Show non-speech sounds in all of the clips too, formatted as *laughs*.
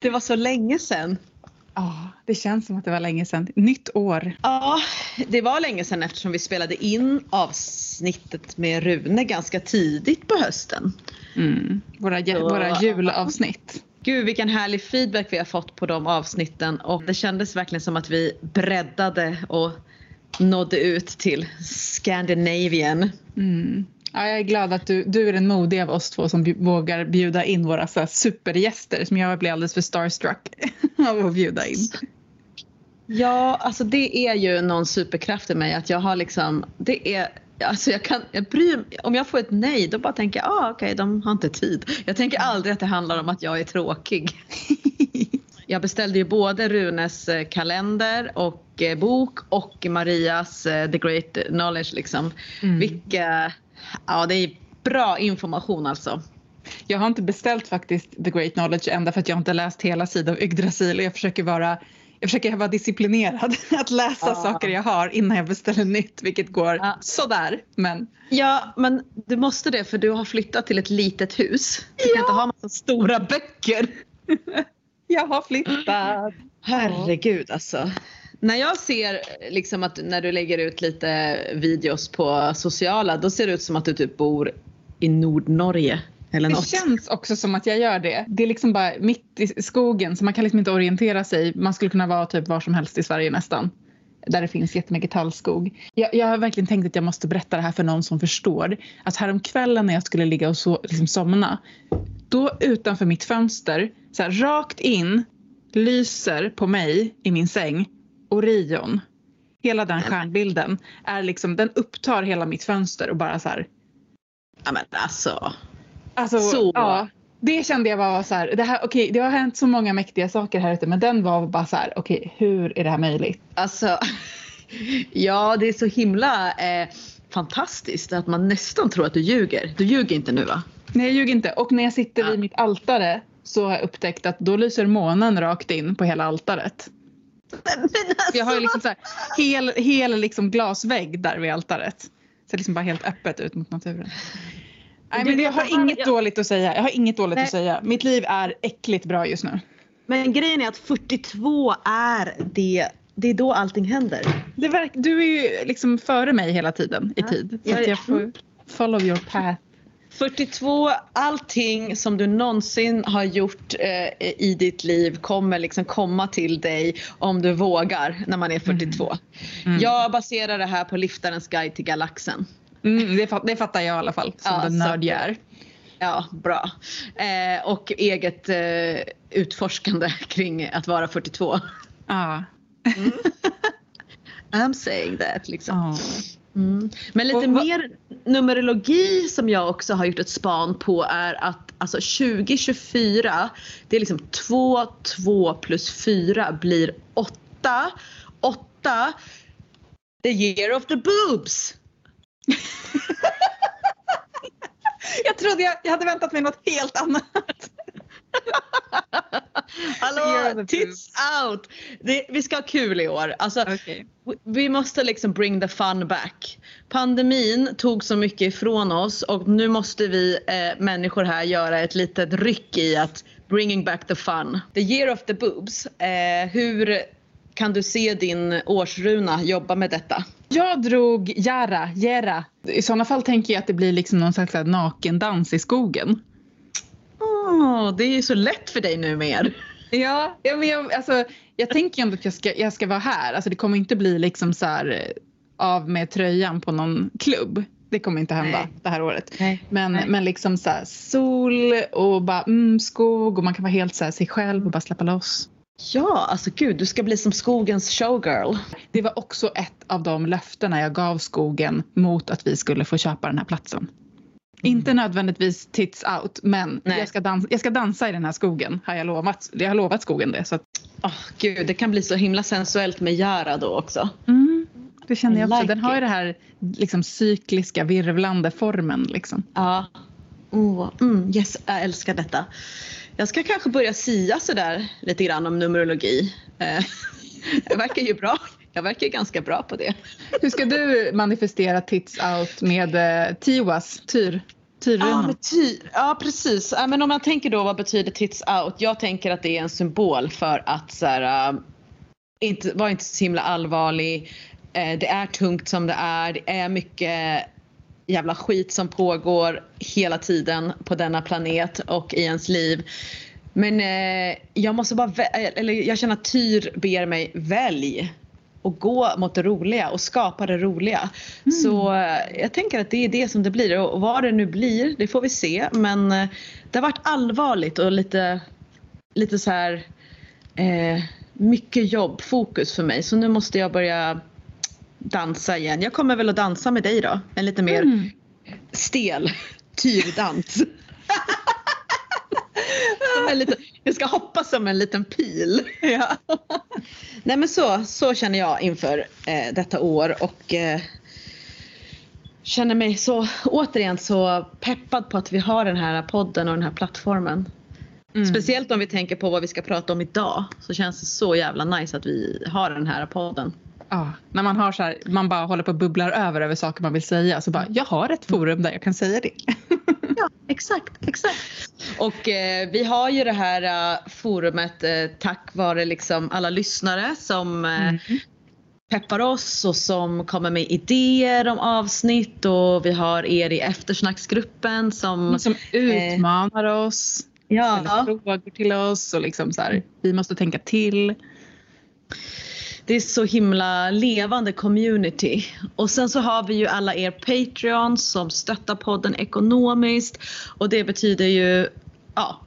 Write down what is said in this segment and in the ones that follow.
Det var så länge sedan. Ja, det känns som att det var länge sedan. Nytt år. Ja, det var länge sedan eftersom vi spelade in avsnittet med Rune ganska tidigt på hösten. Mm. Våra, Så- våra julavsnitt. Gud vilken härlig feedback vi har fått på de avsnitten och det kändes verkligen som att vi breddade och nådde ut till Scandinavian. Mm. Ja, jag är glad att du, du är den modiga av oss två som bju- vågar bjuda in våra så supergäster som jag blir alldeles för starstruck *laughs* av att bjuda in. Ja, alltså det är ju någon superkraft i mig att jag har liksom, det är Alltså jag kan, jag bryr, om jag får ett nej då bara tänker jag ah, okej de har inte tid. Jag tänker aldrig att det handlar om att jag är tråkig. *laughs* Jag beställde ju både Runes eh, kalender och eh, bok och Marias eh, The Great Knowledge liksom. Mm. Vilka, ja det är bra information alltså. Jag har inte beställt faktiskt The Great Knowledge ända för att jag inte läst hela sidan av Yggdrasil och jag försöker vara jag försöker vara disciplinerad *laughs* att läsa Ja. saker jag har innan jag beställer nytt vilket går Ja. sådär. Men Ja men du måste det för du har flyttat till ett litet hus. Du kan inte ha massa stora böcker. *laughs* jag har flyttat. Herregud alltså. När jag ser liksom att när du lägger ut lite videos på sociala då ser det ut som att du typ bor i Nordnorge eller Det något. känns också som att jag gör det. Det är liksom bara mitt i skogen så man kan liksom inte orientera sig. Man skulle kunna vara typ var som helst i Sverige nästan. Där det finns jättemycket tallskog. Jag, jag har verkligen tänkt att jag måste berätta det här för någon som förstår. Att häromkvällen när jag skulle ligga och så, liksom somna. Då utanför mitt fönster, så här, rakt in, lyser på mig i min säng Orion. Hela den stjärnbilden är liksom, den upptar hela mitt fönster och bara så här Ja men alltså. Alltså, Så. Ja, det kände jag var så här, det, här, okej, det har hänt så många mäktiga saker här ute men den var bara så här, okej hur är det här möjligt? Alltså. *laughs* Ja det är så himla eh, fantastiskt att man nästan tror att du ljuger. Du ljuger inte nu va? Nej jag ljuger inte och när jag sitter Ja. vid mitt altare så har jag upptäckt att då lyser månen rakt in på hela altaret. Alltså, jag har ju liksom så här, hel, hel liksom glasvägg där vid altaret. Så liksom bara helt öppet ut mot naturen. Nej men jag har inget dåligt att säga. Jag har inget dåligt Nej. att säga. Mitt liv är äckligt bra just nu. Men grejen är att 42 är det, det är då allting händer. Det verk, du är ju liksom före mig hela tiden i Ja. tid. Så Jag jag får follow your path. 42, allting som du någonsin har gjort eh, i ditt liv kommer liksom komma till dig om du vågar när man är 42. Mm. Jag baserar det här på Liftarens guide till galaxen. Mm, det, fat, det fattar jag i alla fall, som Ja, den nörd jag är. Ja, bra. Eh, och eget eh, utforskande *laughs* kring att vara 42. Ja. *laughs* I'm saying that liksom. Ja. Mm. Men lite Och mer numerologi som jag också har gjort ett span på är att alltså 2024 det är liksom 2, 2 plus 4 blir 8. 8 the year of the boobs. *laughs* Jag trodde jag, jag hade väntat mig något helt annat. *laughs* Hallå, tits out! Det, vi ska ha kul i år. Alltså, Okay. Vi måste liksom bring the fun back. Pandemin tog så mycket ifrån oss och nu måste vi eh, människor här göra ett litet ryck i att bringing back the fun. The year of the boobs. Eh, hur kan du se din årsruna jobba med detta? Jag drog Jara, Jera. I sådana fall tänker jag att det blir liksom någon slags nakendans i skogen. Det är ju så lätt för dig nu mer. Ja, ja men jag, alltså, jag tänker ändå att jag ska, jag ska vara här. Alltså, det kommer inte bli liksom så här, eh, av med tröjan på någon klubb. Det kommer inte hända Nej. det här året. Nej. Men, Nej. men liksom så här, sol och bara mm, skog och man kan vara helt så här, sig själv och bara släppa loss. Ja, alltså gud, du ska bli som skogens showgirl. Det var också ett av de löftena jag gav skogen mot att vi skulle få köpa den här platsen. Inte nödvändigtvis tits out, men Nej. jag ska, dansa, jag ska dansa i den här skogen har jag lovat. Jag har lovat skogen det. Så att, Åh gud, det kan bli så himla sensuellt med Jara då också. mm, det känner jag också. Like Den har ju det här liksom, cykliska virvlande formen. Liksom. Ja. Oh, mm, yes, jag älskar detta. Jag ska kanske börja sia sådär lite grann om numerologi. Eh, *laughs* jag verkar ju bra. Jag verkar ganska bra på det. Hur ska du manifestera tits out med eh, Tiwas, Tyr? Ja, men ty, ja precis. Ja, men om man tänker då vad betyder tits out? Jag tänker att det är en symbol för att så här, äh, inte, var inte så himla allvarlig. Eh, det är tungt som det är. Det är mycket jävla skit som pågår hela tiden på denna planet och i ens liv. Men eh, jag måste bara, eller jag känner att Tyr ber mig välj och gå mot det roliga och skapa det roliga. Så eh, jag tänker att det är det som det blir och vad det nu blir det får vi se men eh, det har varit allvarligt och lite, lite så här eh, mycket jobb, fokus för mig så nu måste jag börja dansa igen. Jag kommer väl att dansa med dig då, en lite mer Mm. stel *laughs* tyrdans. Som en liten, jag ska hoppa som en liten pil. *laughs* Ja. Nej men så, så känner jag inför eh, detta år och eh, känner mig så återigen så peppad på att vi har den här podden och den här plattformen. Mm. Speciellt om vi tänker på vad vi ska prata om idag så känns det så jävla nice att vi har den här podden. Ja, när man har så här, man bara håller på och bubblar över över saker man vill säga så bara, jag har ett forum där jag kan säga det. *laughs* Ja, exakt, exakt. Och eh, vi har ju det här eh, forumet eh, tack vare liksom alla lyssnare som eh, Mm. peppar oss och som kommer med idéer om avsnitt och vi har er i eftersnacksgruppen som Som utmanar oss, ställer ja, frågor till oss och liksom så här, vi måste tänka till det är så himla levande community. Och sen så har vi ju alla er Patreons som stöttar podden ekonomiskt och det betyder ju ja,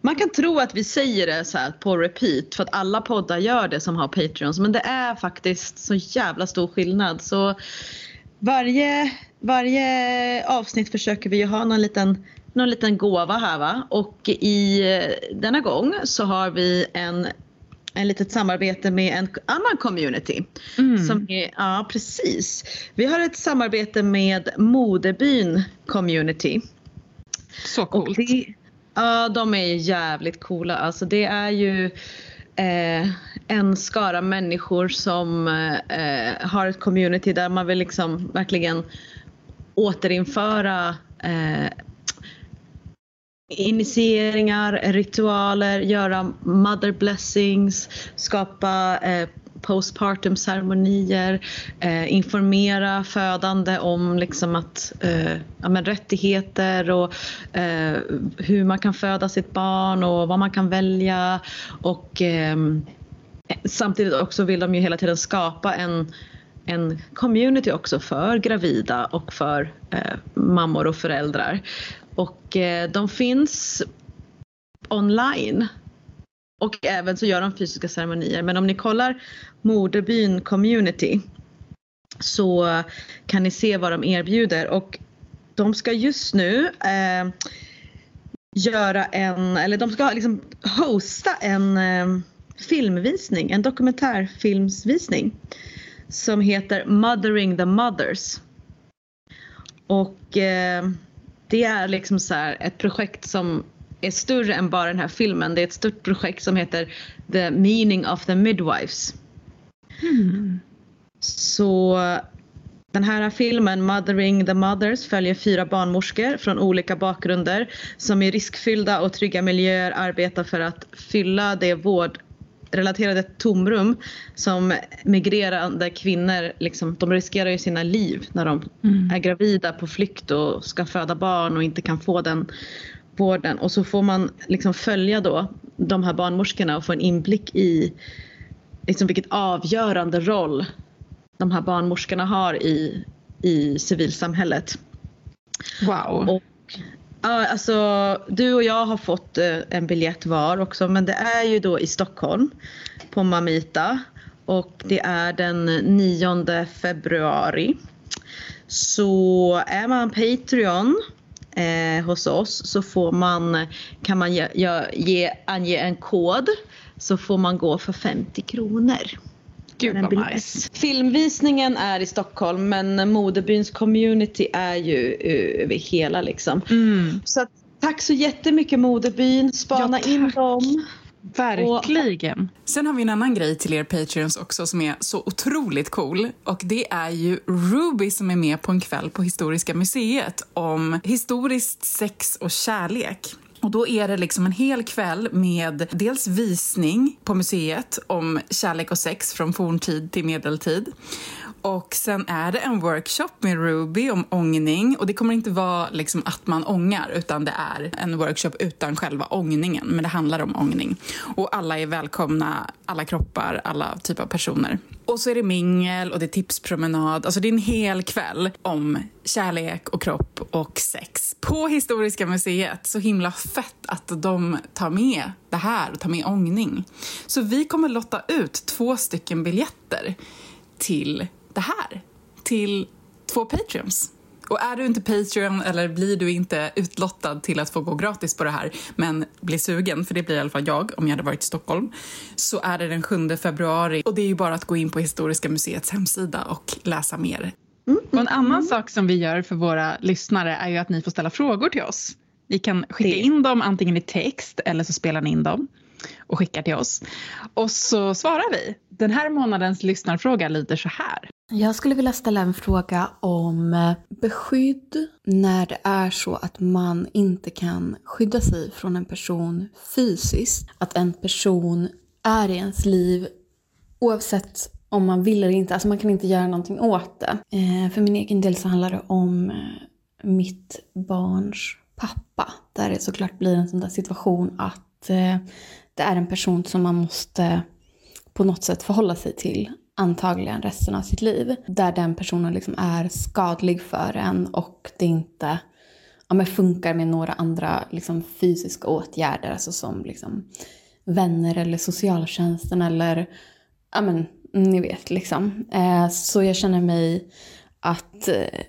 man kan tro att vi säger det så här på repeat för att alla poddar gör det som har Patreons men det är faktiskt så jävla stor skillnad. Så varje, varje avsnitt försöker vi ju ha någon liten, någon liten gåva här va och i eh, denna gång så har vi en en litet samarbete med en annan community. Mm. Som är, ja precis. Vi har ett samarbete med Modebyn community. Så coolt. det, ja, de är jävligt coola. Alltså det är ju eh, en skara människor som eh, har ett community där man vill liksom verkligen återinföra eh, initieringar, ritualer, göra mother blessings, skapa eh, postpartum ceremonier, eh, informera födande om liksom att, eh, ja, men rättigheter och eh, hur man kan föda sitt barn och vad man kan välja. Och ehm, samtidigt också vill de ju hela tiden skapa en en community också för gravida och för eh, mammor och föräldrar. Och eh, de finns online. Och även så gör de fysiska ceremonier. Men om ni kollar Moderbyn community så kan ni se vad de erbjuder. Och de ska just nu eh, göra en, eller de ska liksom hosta en eh, filmvisning, en dokumentärfilmsvisning som heter Mothering the Mothers. Och eh, det är liksom så här ett projekt som är större än bara den här filmen. Det är ett stort projekt som heter The Meaning of the Midwives. Mm. Så den här filmen Mothering the Mothers följer fyra barnmorskor från olika bakgrunder som i riskfyllda och trygga miljöer arbetar för att fylla det vård vårdrelaterade tomrum som migrerande kvinnor, liksom, de riskerar ju sina liv när de Mm. är gravida på flykt och ska föda barn och inte kan få den vården. Och så får man liksom följa då de här barnmorskorna och få en inblick i liksom vilket avgörande roll de här barnmorskorna har i, i civilsamhället. Wow. Och, ja, alltså, du och jag har fått eh, en biljett var också men det är ju då i Stockholm på Mamita och det är den 9 februari. Så är man Patreon eh, hos oss så får man, kan man ge, ge, ange en kod så får man gå för 50 kronor. Gud vad nice. Filmvisningen är i Stockholm men Modebyns community är ju eh, över hela liksom. Mm. Så att, tack så jättemycket Modebyn. Spana Ja, in dem. Verkligen. Sen har vi en annan grej till er Patreons också som är så otroligt cool. Och det är ju Ruby som är med på en kväll på Historiska museet om historiskt sex och kärlek. Och då är det liksom en hel kväll med dels visning på museet om kärlek och sex från forntid till medeltid. Och sen är det en workshop med Ruby om ångning. Och det kommer inte vara liksom att man ångar, utan det är en workshop utan själva ångningen. Men det handlar om ångning. Och alla är välkomna, alla kroppar, alla typer av personer. Och så är det mingel och det är tipspromenad. Alltså det är en hel kväll om kärlek och kropp och sex på Historiska museet. Så himla fett att de tar med det här och tar med ångning. Så vi kommer lotta ut två stycken biljetter till det här till två Patreons. Och är du inte Patreon eller blir du inte utlottad till att få gå gratis på det här men blir sugen, för det blir i alla fall jag om jag hade varit i Stockholm, så är det den 7 februari och det är ju bara att gå in på Historiska museets hemsida och läsa mer. Mm. Och en annan sak som vi gör för våra lyssnare är ju att ni får ställa frågor till oss. Ni kan skicka in dem antingen i text eller så spelar ni in dem och skickar till oss. Och så svarar vi. Den här månadens lyssnarfråga lyder så här. Jag skulle vilja ställa en fråga om eh, beskydd när det är så att man inte kan skydda sig från en person fysiskt. Att en person är i ens liv oavsett om man vill eller inte. Alltså man kan inte göra någonting åt det. Eh, för min egen del så handlar det om eh, mitt barns pappa. Där det såklart blir en sån där situation att det är en person som man måste på något sätt förhålla sig till antagligen resten av sitt liv. Där den personen liksom är skadlig för en och det inte ja, men funkar med några andra liksom, fysiska åtgärder, alltså som liksom, vänner eller socialtjänsten eller ja men ni vet liksom. Eh, så jag känner mig att eh,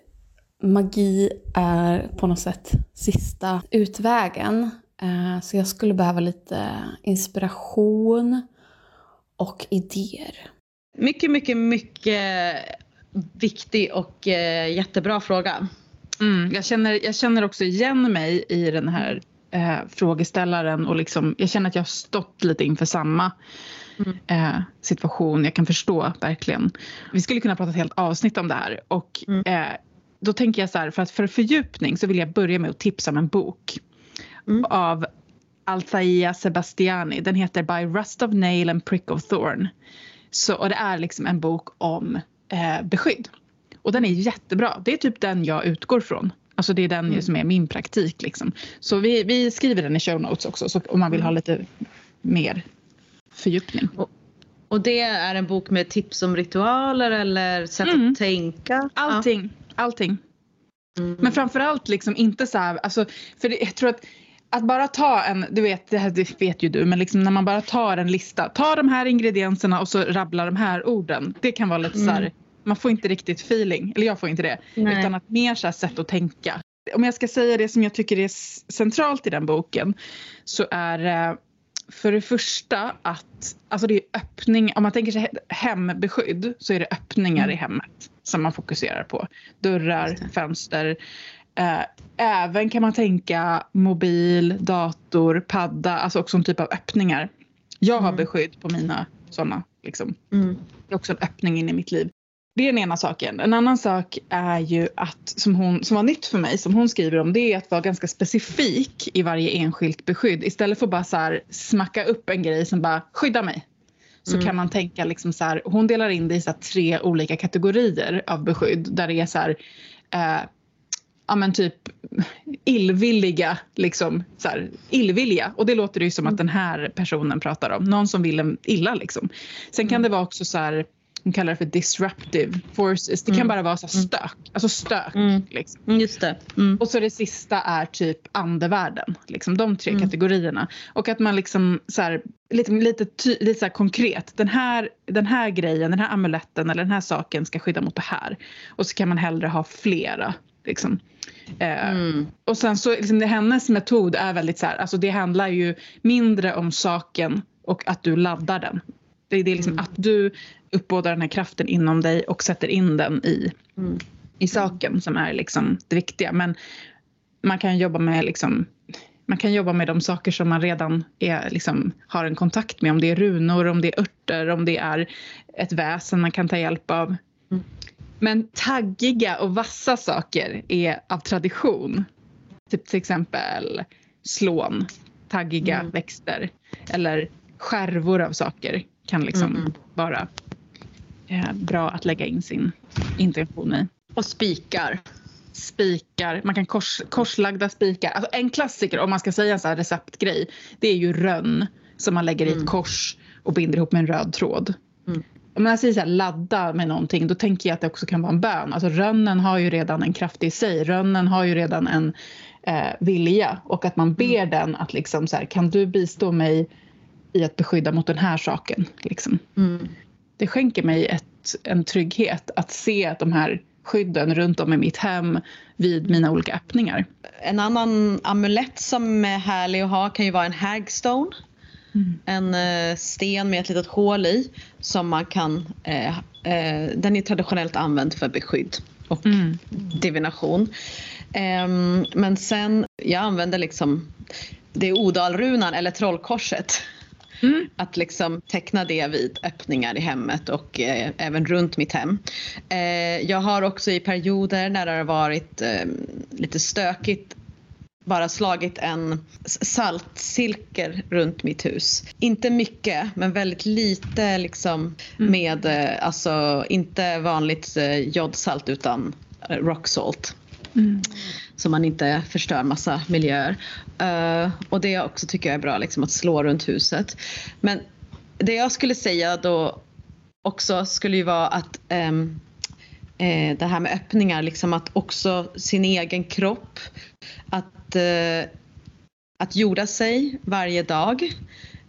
magi är på något sätt sista utvägen. Eh, så jag skulle behöva lite inspiration och idéer. Mycket, mycket, mycket viktig och eh, jättebra fråga. Mm, jag, känner, jag känner också igen mig i den här eh, frågeställaren och liksom, jag känner att jag har stått lite inför samma mm. eh, situation. Jag kan förstå verkligen. Vi skulle kunna prata ett helt avsnitt om det här och mm. eh, då tänker jag så här, för att för fördjupning så vill jag börja med att tipsa om en bok mm. av Altaia Sebastiani. Den heter By Rust of Nail and Prick of Thorn. Så, och det är liksom en bok om eh, beskydd. Och den är jättebra. Det är typ den jag utgår från. Alltså det är den mm. som är min praktik. Liksom. Så vi, vi skriver den i show notes också så om man vill ha mm. lite mer fördjupning. Och, och det är en bok med tips om ritualer eller sätt mm. att tänka? Allting. Ja. Allting. Mm. Men framförallt liksom inte så här, alltså, för jag tror att att bara ta en, du vet, det, här, det vet ju du, men liksom när man bara tar en lista. Ta de här ingredienserna och så rabblar de här orden. Det kan vara lite mm. så här, man får inte riktigt feeling, eller jag får inte det. Nej. Utan att mer så här sätt att tänka. Om jag ska säga det som jag tycker är centralt i den boken så är det för det första att, alltså det är öppning, om man tänker sig hembeskydd så är det öppningar mm. i hemmet som man fokuserar på. Dörrar, fönster, Eh, även kan man tänka mobil, dator, padda, alltså också en typ av öppningar. Jag har mm. beskydd på mina sådana. Liksom. Mm. Det är också en öppning in i mitt liv. Det är den ena saken. En annan sak är ju att, som, hon, som var nytt för mig, som hon skriver om, det är att vara ganska specifik i varje enskilt beskydd. Istället för att bara så här, smacka upp en grej som bara skydda mig. Så mm. kan man tänka liksom så här, hon delar in det i så tre olika kategorier av beskydd. Där det är så här, eh, ja men typ illvilliga, liksom så här, illvilja. Och det låter ju som att mm. den här personen pratar om. Någon som vill en illa liksom. Sen kan mm. det vara också så här, de kallar det för disruptive forces. Det kan mm. bara vara så stök, alltså stök. Mm. Liksom. Just det. Mm. Och så det sista är typ andevärlden. Liksom, de tre kategorierna. Och att man liksom så här, lite, lite, ty, lite så konkret. Den här, den här grejen, den här amuletten eller den här saken ska skydda mot det här. Och så kan man hellre ha flera. Liksom. Eh, mm. Och sen så, liksom, det, hennes metod är väldigt så här, alltså det handlar ju mindre om saken och att du laddar den. Det, det är liksom mm. att du uppbådar den här kraften inom dig och sätter in den i, mm. i saken som är liksom det viktiga. Men man kan jobba med liksom man kan jobba med de saker som man redan är, liksom, har en kontakt med. Om det är runor, om det är örter, om det är ett väsen man kan ta hjälp av. Men taggiga och vassa saker är av tradition. Typ till exempel slån, taggiga Mm. växter. Eller skärvor av saker kan liksom Mm. vara eh, bra att lägga in sin intention i. Och spikar. Spikar, man kan kors, korslagda spikar. Alltså en klassiker om man ska säga en här receptgrej. Det är ju rönn som man lägger i ett Mm. kors och binder ihop med en röd tråd. Mm. Om jag säger så här, ladda med någonting då tänker jag att det också kan vara en bön. Alltså rönnen har ju redan en kraft i sig. Rönnen har ju redan en eh, vilja och att man ber den att liksom så här, kan du bistå mig i att beskydda mot den här saken? Liksom Mm. det skänker mig ett, en trygghet att se att de här skydden runt om i mitt hem vid mina olika öppningar. En annan amulett som är härlig att ha kan ju vara en hagstone. Mm. En eh, sten med ett litet hål i som man kan... Eh, eh, den är traditionellt använd för beskydd och Mm. divination. Ehm, men sen, jag använder liksom det är Odalrunan eller trollkorset. Mm. Att liksom teckna det vid öppningar i hemmet och eh, även runt mitt hem. Eh, jag har också i perioder när det har varit eh, lite stökigt bara slagit en s- saltcirkel runt mitt hus. Inte mycket, men väldigt lite liksom Mm. med, eh, alltså inte vanligt eh, jodsalt utan eh, rock salt Mm. så man inte förstör massa miljöer. Eh, och det också tycker jag är bra, liksom, att slå runt huset. Men det jag skulle säga då också skulle ju vara att ehm, eh, det här med öppningar, liksom att också sin egen kropp, att, eh, att jorda sig varje dag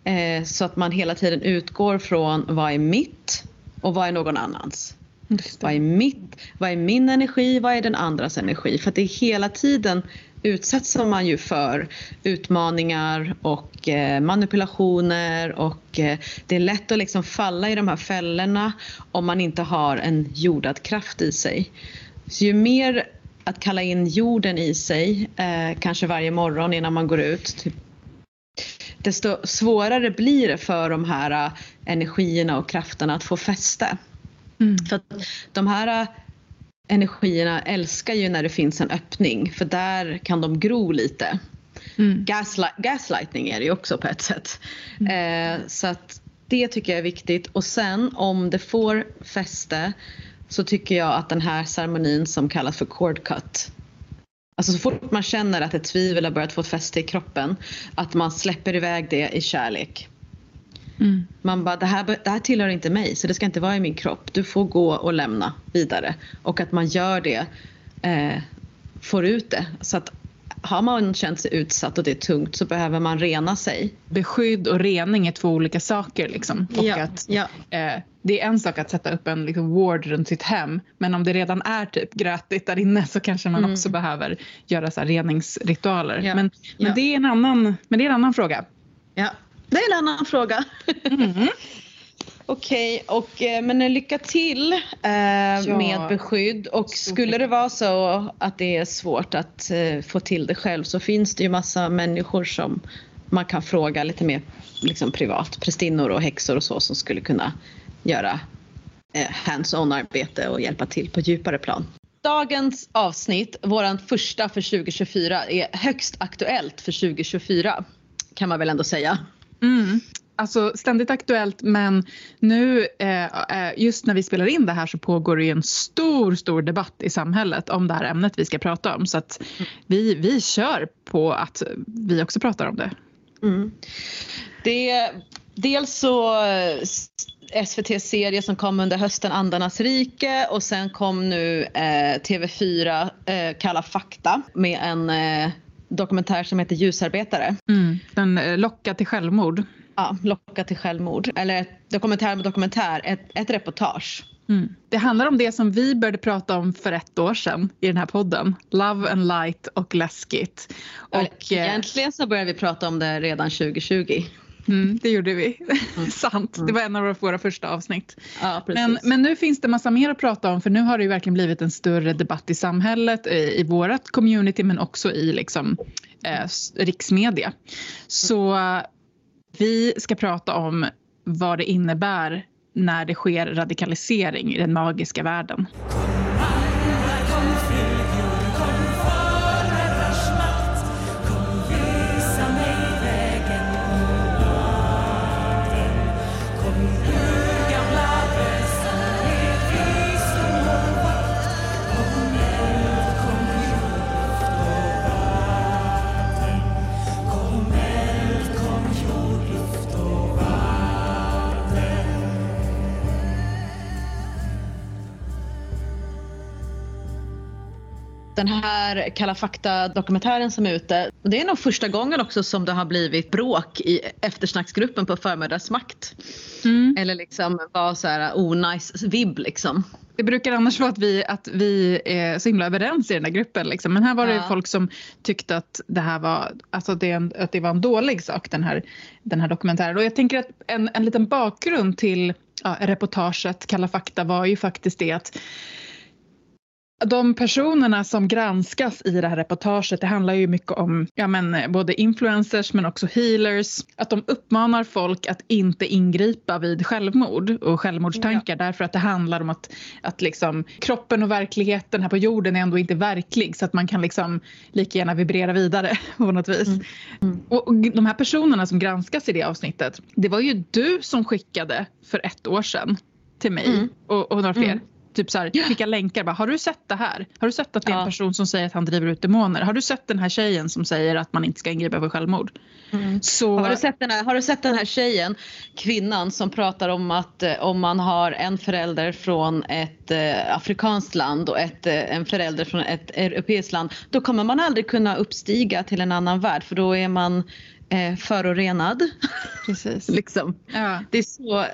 eh, så att man hela tiden utgår från vad är mitt och vad är någon annans. Just Vad är, mitt, vad är min energi? Vad är den andras energi? För att det är hela tiden utsätts man ju för utmaningar och eh, manipulationer och eh, det är lätt att liksom falla i de här fällorna om man inte har en jordad kraft i sig. Så ju mer att kalla in jorden i sig, eh, kanske varje morgon innan man går ut, typ, desto svårare blir det för de här eh, energierna och krafterna att få fäste. Mm. För de här äh, energierna älskar ju när det finns en öppning för där kan de gro lite. Mm. Gaslight, gaslightning är det ju också på ett sätt. Eh, så att det tycker jag är viktigt och sen om det får fäste så tycker jag att den här ceremonin som kallas för cord cut Alltså så fort man känner att ett tvivel har börjat få ett fäste i kroppen att man släpper iväg det i kärlek. Mm. Man bara, det här, det här tillhör inte mig så det ska inte vara i min kropp. Du får gå och lämna vidare. Och att man gör det, eh, får ut det. Så att har man känt sig utsatt och det är tungt så behöver man rena sig. Beskydd och rening är två olika saker. Liksom. Och att, ja. eh, det är en sak att sätta upp en liksom, ward runt sitt hem men om det redan är typ grötigt där inne så kanske man Mm. också behöver göra så reningsritualer. Ja. Men, men, Ja. det är en annan, men det är en annan fråga. ja. Det är en annan fråga. Mm. *laughs* Okej, och, eh, men lycka till eh, med beskydd. Och skulle det vara så att det är svårt att eh, få till det själv så finns det ju massa människor som man kan fråga lite mer liksom, privat. Prästinnor och häxor och så som skulle kunna göra eh, hands-on arbete och hjälpa till på djupare plan. Dagens avsnitt, våran första för 2024, är högst aktuellt för 2024 kan man väl ändå säga. Mm. Alltså ständigt aktuellt men nu eh, eh, just när vi spelar in det här så pågår det ju en stor stor debatt i samhället om det här ämnet vi ska prata om så att vi, vi kör på att vi också pratar om det. Mm. Det, dels så eh, SVTs serie som kom under hösten Andarnas rike och sen kom nu eh, TV4 eh, Kalla fakta med en eh, dokumentär som heter Ljusarbetare. Mm. Den eh, lockar till självmord. Ja, Locka till självmord. Eller ett dokumentär med dokumentär, ett, ett reportage. Mm. Det handlar om det som vi började prata om för ett år sedan i den här podden. Love and light och läskigt. Och, Och, eh, Egentligen så började vi prata om det redan 2020. Mm, det gjorde vi. *laughs* Sant, det var en av våra första avsnitt. Ja. Men, men nu finns det massa mer att prata om för nu har det ju verkligen blivit en större debatt i samhället, i, i vårt community men också i liksom, eh, riksmedia. Så vi ska prata om vad det innebär när det sker radikalisering i den magiska världen. Den här Kalla fakta-dokumentären som är ute, det är nog första gången också som det har blivit bråk i eftersnacksgruppen på Förmiddagsmakt. Eller liksom var så här onajs vibb liksom. Det brukar annars vara att vi, att vi är så himla överens i den här gruppen. Liksom. Men här var det Ja. folk som tyckte att det här var, alltså det, att det var en dålig sak, den här, den här dokumentären. Och jag tänker att en, en liten bakgrund till ja, reportaget Kalla fakta var ju faktiskt det att de personerna som granskas i det här reportaget, det handlar ju mycket om ja, men, både influencers men också healers. Att de uppmanar folk att inte ingripa vid självmord och självmordstankar därför att det handlar om att, att liksom, kroppen och verkligheten här på jorden är ändå inte verklig så att man kan liksom lika gärna vibrera vidare *laughs* på något vis. Mm. Och, och de här personerna som granskas i det avsnittet, det var ju du som skickade för ett år sedan till mig Mm. och, och några fler. Mm. Typ så här, skicka länkar. Bara, har du sett det här? Har du sett att det är en person som säger att han driver ut demoner? Har du sett den här tjejen som säger att man inte ska ingripa vid självmord? Så, Har du, sett den här, har du sett den här tjejen, kvinnan som pratar om att eh, om man har en förälder från ett eh, afrikanskt land och ett, eh, en förälder från ett europeiskt land då kommer man aldrig kunna uppstiga till en annan värld för då är man eh, förorenad. Precis. *laughs* liksom. Ja. Det är så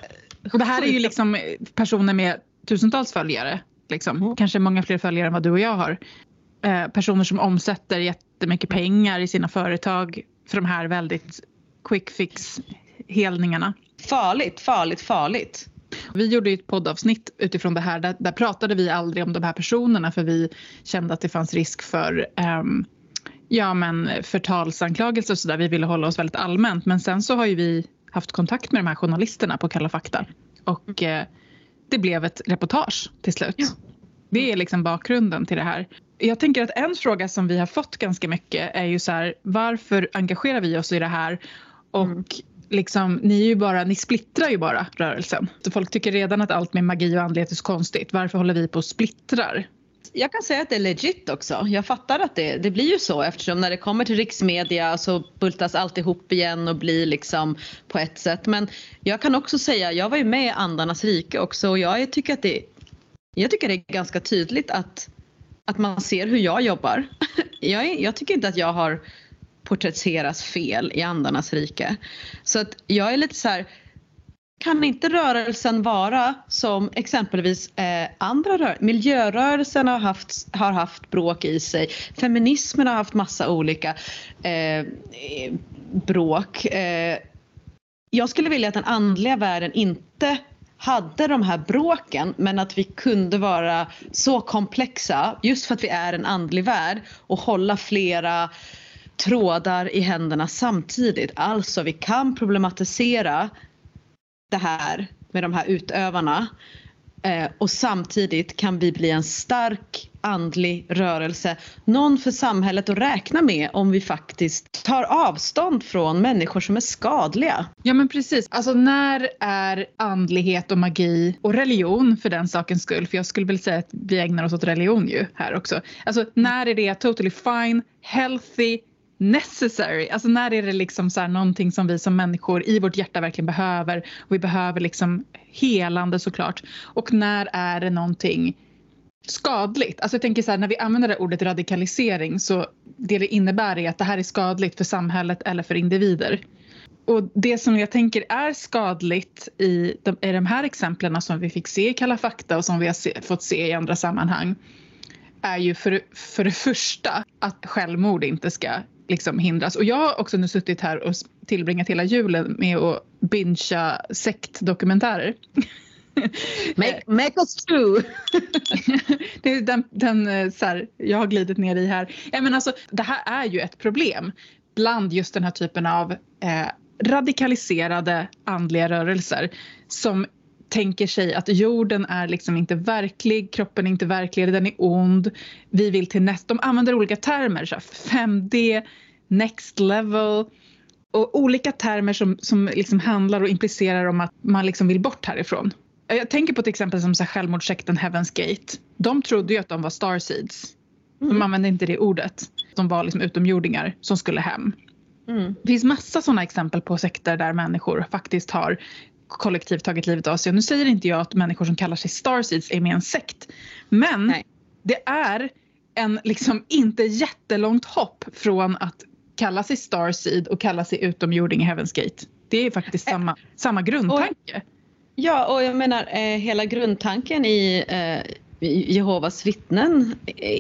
Och det här är ju liksom personer med tusentals följare. Liksom. Mm. Kanske många fler följare än vad du och jag har. Eh, personer som omsätter jättemycket pengar i sina företag för de här väldigt quick fix helningarna. farligt, farligt, farligt. Vi gjorde ett poddavsnitt utifrån det här. Där, där pratade vi aldrig om de här personerna för vi kände att det fanns risk för ehm, ja, men förtalsanklagelser och sådär. Vi ville hålla oss väldigt allmänt. Men sen så har ju vi haft kontakt med de här journalisterna på Kalla fakta. Och eh, det blev ett reportage till slut. Ja. Det är liksom bakgrunden till det här. Jag tänker att en fråga som vi har fått ganska mycket är ju så här, varför engagerar vi oss i det här? Och Mm. liksom, ni, är ju bara, ni splittrar ju bara rörelsen. Så folk tycker redan att allt med magi och andlighet är så konstigt. Varför håller vi på och splittrar? Jag kan säga att det är legit också. Jag fattar att det, det blir ju så eftersom när det kommer till riksmedia så bultas allt ihop igen och blir liksom på ett sätt. Men jag kan också säga, jag var ju med i Andarnas rike också och jag tycker att det, jag tycker det är ganska tydligt att, att man ser hur jag jobbar. *laughs* Jag, jag tycker inte att jag har porträtterats fel i Andarnas rike. Så att jag är lite så här, kan inte rörelsen vara som exempelvis eh, andra rörelser? Miljörörelsen har haft, har haft bråk i sig. Feminismen har haft massa olika eh, bråk. Eh, jag skulle vilja att den andliga världen inte hade de här bråken men att vi kunde vara så komplexa just för att vi är en andlig värld och hålla flera trådar i händerna samtidigt. Alltså vi kan problematisera det här med de här utövarna eh, och samtidigt kan vi bli en stark andlig rörelse. Någon för samhället att räkna med om vi faktiskt tar avstånd från människor som är skadliga. Ja men precis. Alltså när är andlighet och magi och religion för den sakens skull, för jag skulle väl säga att vi ägnar oss åt religion ju här också. Alltså när är det totally fine, healthy, necessary? Alltså när är det liksom så här någonting som vi som människor i vårt hjärta verkligen behöver och vi behöver liksom helande såklart. Och när är det någonting skadligt. Alltså jag tänker så här, när vi använder det ordet radikalisering så det det innebär är att det här är skadligt för samhället eller för individer. Och det som jag tänker är skadligt i de, i de här exemplen som vi fick se i Kalla fakta och som vi har se, fått se i andra sammanhang är ju för, för det första att självmord inte ska liksom hindras. Och jag har också nu suttit här och tillbringat hela julen med att bingea sektdokumentärer. *laughs* Make, make us true! *laughs* det är den, den eh, så här, jag har glidit ner i här. Ja, men alltså, det här är ju ett problem bland just den här typen av eh, radikaliserade andliga rörelser som tänker sig att jorden är liksom inte verklig, kroppen är inte verklig, den är ond. Vi vill till nästa, de använder olika termer, så 5D, next level och olika termer som, som liksom handlar och implicerar om att man liksom vill bort härifrån. Jag tänker på till exempel som så självmordssekten Heaven's Gate. De trodde ju att de var starseeds. De mm. använde inte det ordet. De var liksom utomjordingar som skulle hem. Mm. Det finns massa sådana exempel på sekter där människor faktiskt har kollektivt tagit livet av sig. Och nu säger inte jag att människor som kallar sig starseeds är med i en sekt. Men Nej. det är en liksom inte jättelångt hopp från att kalla sig starseed och kalla sig utomjording i Heaven's Gate. Det är faktiskt samma, samma grundtanke. Och, ja, och jag menar eh, hela grundtanken i eh, Jehovas vittnen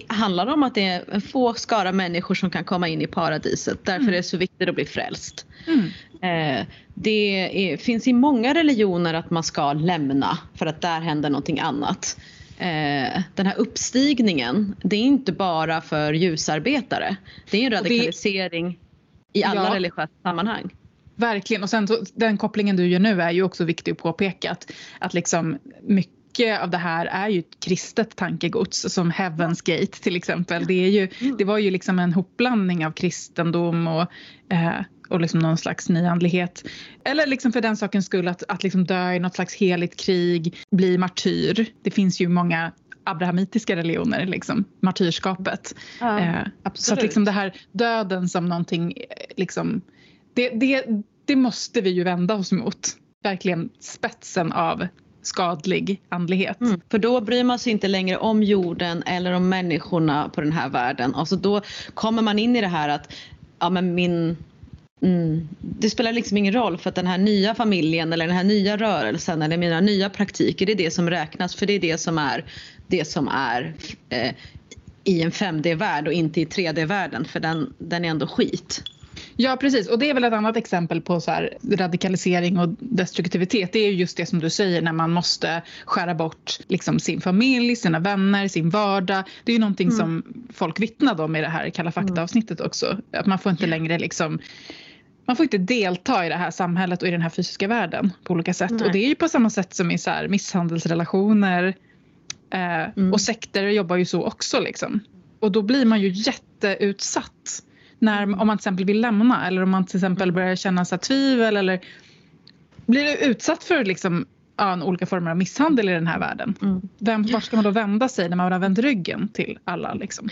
handlar om att det är en få skara människor som kan komma in i paradiset. Därför mm. är det så viktigt att bli frälst. Mm. Eh, det är, finns i många religioner att man ska lämna för att där händer någonting annat. Eh, den här uppstigningen, det är inte bara för ljusarbetare. Det är en radikalisering det, i alla ja. religiösa sammanhang. Verkligen och sen den kopplingen du gör nu är ju också viktig att påpeka att, att liksom mycket mycket av det här är ju kristet tankegods som Heaven's Gate till exempel. Det, är ju, mm. det var ju liksom en hopblandning av kristendom och, eh, och liksom någon slags nyandlighet. Eller liksom för den sakens skull att, att liksom dö i något slags heligt krig, bli martyr. Det finns ju många abrahamitiska religioner, liksom, martyrskapet. Ja, eh, så att liksom det här döden som någonting, eh, liksom, det, det, det måste vi ju vända oss mot. Verkligen spetsen av skadlig andlighet. Mm, för då bryr man sig inte längre om jorden eller om människorna på den här världen. Alltså då kommer man in i det här att ja, men min, mm, det spelar liksom ingen roll för att den här nya familjen eller den här nya rörelsen eller mina nya praktiker det är det som räknas för det är det som är det som är eh, i en 5D-värld och inte i 3D-världen för den, den är ändå skit. Ja precis och det är väl ett annat exempel på så här, radikalisering och destruktivitet. Det är just det som du säger när man måste skära bort liksom, sin familj, sina vänner, sin vardag. Det är ju någonting mm. som folk vittnade om i det här Kalla fakta-avsnittet också. Att man får inte längre liksom man får inte delta i det här samhället och i den här fysiska världen på olika sätt. Nej. Och det är ju på samma sätt som i så här, misshandelsrelationer eh, mm. och sekter jobbar ju så också liksom. Och då blir man ju jätteutsatt när, om man till exempel vill lämna eller om man till exempel mm. börjar känna så tvivel eller blir utsatt för liksom, ja, olika former av misshandel i den här världen. Mm. Vem, var ska man då vända sig när man har vänt ryggen till alla? Liksom?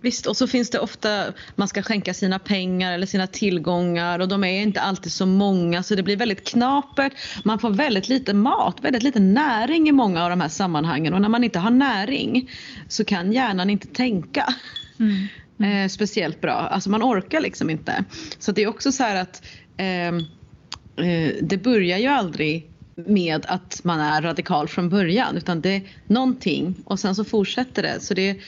Visst, och så finns det ofta, man ska skänka sina pengar eller sina tillgångar och de är inte alltid så många så det blir väldigt knapert. Man får väldigt lite mat, väldigt lite näring i många av de här sammanhangen och när man inte har näring så kan hjärnan inte tänka. Mm Mm. eh, speciellt bra. Alltså man orkar liksom inte. Så det är också så här att eh, eh, det börjar ju aldrig med att man är radikal från början utan det är någonting och sen så fortsätter det. Så det,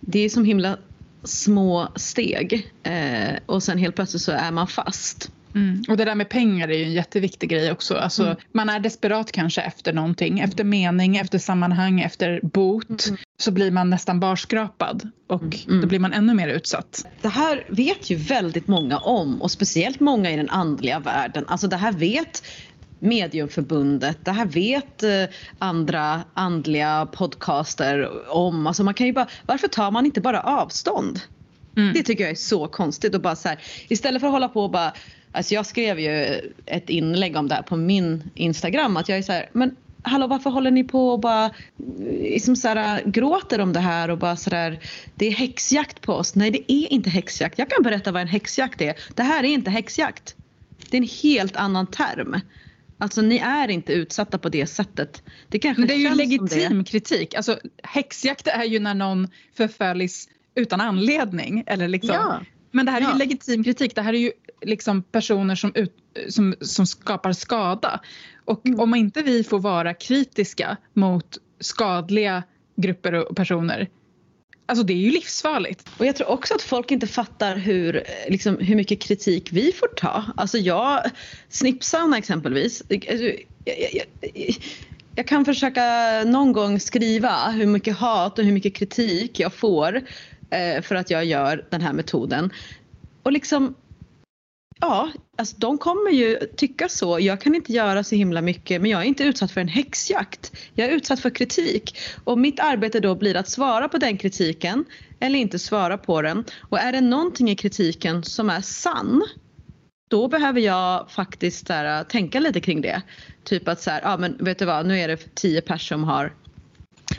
det är som himla små steg eh, och sen helt plötsligt så är man fast. Mm. Och det där med pengar är ju en jätteviktig grej också. Alltså, mm. Man är desperat kanske efter någonting, efter mening, efter sammanhang, efter bot. Mm. Så blir man nästan barskrapad och mm. Då blir man ännu mer utsatt. Det här vet ju väldigt många om och speciellt många i den andliga världen. Alltså det här vet Mediumförbundet, det här vet eh, andra andliga podcaster om. Alltså man kan ju bara, varför tar man inte bara avstånd? Mm. Det tycker jag är så konstigt. Och bara så här, istället för att hålla på och bara Alltså jag skrev ju ett inlägg om det här på min Instagram att jag är så här, men hallå varför håller ni på och bara liksom så här, gråter om det här och bara sådär det är häxjakt på oss. Nej det är inte häxjakt. Jag kan berätta vad en häxjakt är. Det här är inte häxjakt. Det är en helt annan term. Alltså ni är inte utsatta på det sättet. Det kanske Men det är ju legitim kritik. Alltså häxjakt är ju när någon förföljs utan anledning. Eller liksom, ja. Men det här är ju legitim kritik. Det här är ju liksom personer som, ut, som, som skapar skada. Och mm. om inte vi får vara kritiska mot skadliga grupper och personer Alltså det är ju livsfarligt. Och jag tror också att folk inte fattar hur, liksom, hur mycket kritik vi får ta. Alltså jag, Snipsauna exempelvis. Alltså, jag, jag, jag kan försöka någon gång skriva hur mycket hat och hur mycket kritik jag får eh, för att jag gör den här metoden. Och liksom, ja, alltså de kommer ju tycka så. Jag kan inte göra så himla mycket men jag är inte utsatt för en häxjakt. Jag är utsatt för kritik och mitt arbete då blir att svara på den kritiken eller inte svara på den. Och är det någonting i kritiken som är sann då behöver jag faktiskt här, äh, tänka lite kring det. Typ att så här, ja men vet du vad, nu är det tio personer som har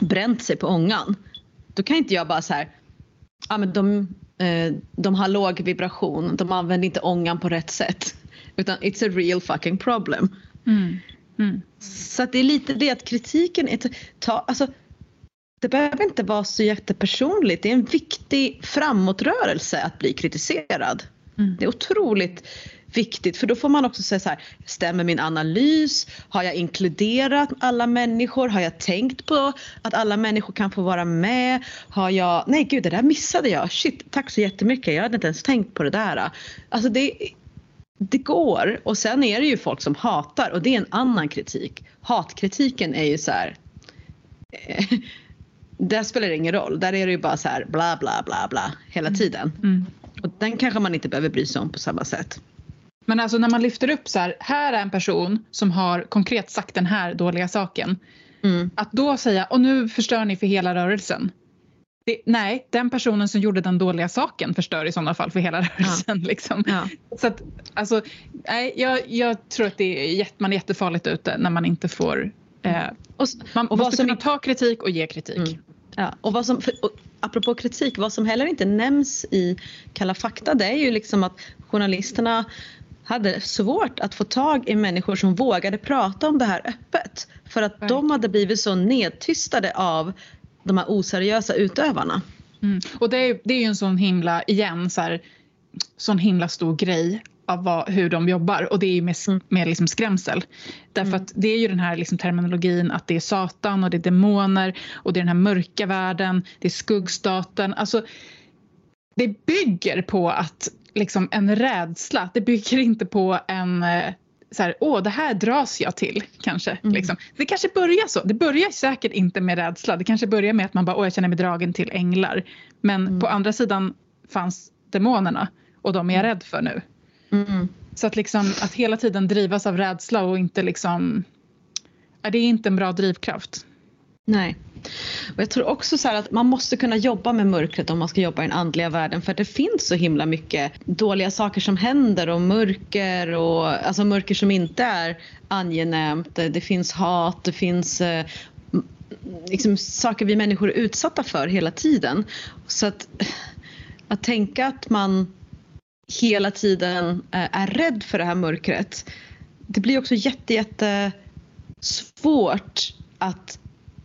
bränt sig på ångan. Då kan inte jag bara så här, ja men de, de har låg vibration, de använder inte ångan på rätt sätt. Utan it's a real fucking problem. Mm. Mm. Så det är lite det att kritiken är, ta, alltså, det behöver inte vara så jättepersonligt. Det är en viktig framåtrörelse att bli kritiserad. Mm. Det är otroligt viktigt för då får man också säga så här, stämmer min analys? Har jag inkluderat alla människor? Har jag tänkt på att alla människor kan få vara med? Har jag, nej gud det där missade jag, shit tack så jättemycket, jag hade inte ens tänkt på det där. Alltså det, det går och sen är det ju folk som hatar och det är en annan kritik. Hatkritiken är ju så här eh, *laughs* där spelar det ingen roll. Där är det ju bara så här bla bla bla bla hela tiden. Mm. Och den kanske man inte behöver bry sig om på samma sätt. Men alltså när man lyfter upp så här, här är en person som har konkret sagt den här dåliga saken. Mm. Att då säga, och nu förstör ni för hela rörelsen. Det, nej, den personen som gjorde den dåliga saken förstör i sådana fall för hela *laughs* rörelsen. Liksom. Ja. Så att, alltså, nej, jag, jag tror att det är, jätte- man är jättefarligt ute när man inte får... Eh, Och, man Och måste kunna ta kritik och ge kritik. Mm. ja, och vad som, för, och apropå kritik, vad som heller inte nämns i Kalla fakta det är ju liksom att journalisterna hade svårt att få tag i människor som vågade prata om det här öppet. För att de hade blivit så nedtystade av de här oseriösa utövarna. Mm. Och det är, det är ju en sån himla, igen, så här, sån himla stor grej av vad, hur de jobbar och det är ju med, Mm. med liksom skrämsel. Därför att det är ju den här liksom terminologin att det är Satan och det är demoner och det är den här mörka världen, det är skuggstaten. Alltså, det bygger på att liksom en rädsla, det bygger inte på en eh, så här, åh det här dras jag till kanske. Mm. Liksom. Det kanske börjar så. Det börjar säkert inte med rädsla. Det kanske börjar med att man bara, åh jag känner mig dragen till änglar. Men Mm. på andra sidan fanns demonerna och de är jag rädd för nu. Mm. Så att, liksom, att hela tiden drivas av rädsla och inte liksom... Ja, det är inte en bra drivkraft. Nej. Och jag tror också så här att man måste kunna jobba med mörkret om man ska jobba i den andliga världen för att det finns så himla mycket dåliga saker som händer och mörker och alltså mörker som inte är angenämt. Det finns hat, det finns eh, liksom saker vi människor är utsatta för hela tiden. Så att, att tänka att man hela tiden eh, är rädd för det här mörkret det blir också jätte, jätte svårt att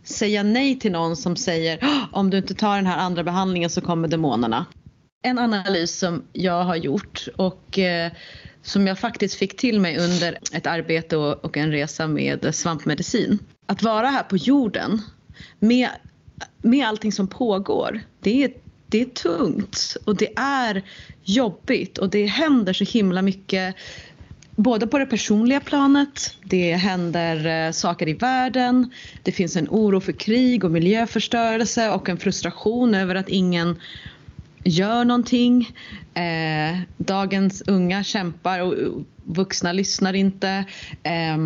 säga nej till någon som säger om du inte tar den här andra behandlingen så kommer demonerna. En analys som jag har gjort och eh, som jag faktiskt fick till mig under ett arbete och, och en resa med svampmedicin. Att vara här på jorden med, med allting som pågår, det är, det är tungt och det är jobbigt och det händer så himla mycket Både på det personliga planet, det händer eh, saker i världen, det finns en oro för krig och miljöförstörelse och en frustration över att ingen gör någonting. Eh, dagens unga kämpar och vuxna lyssnar inte. Eh,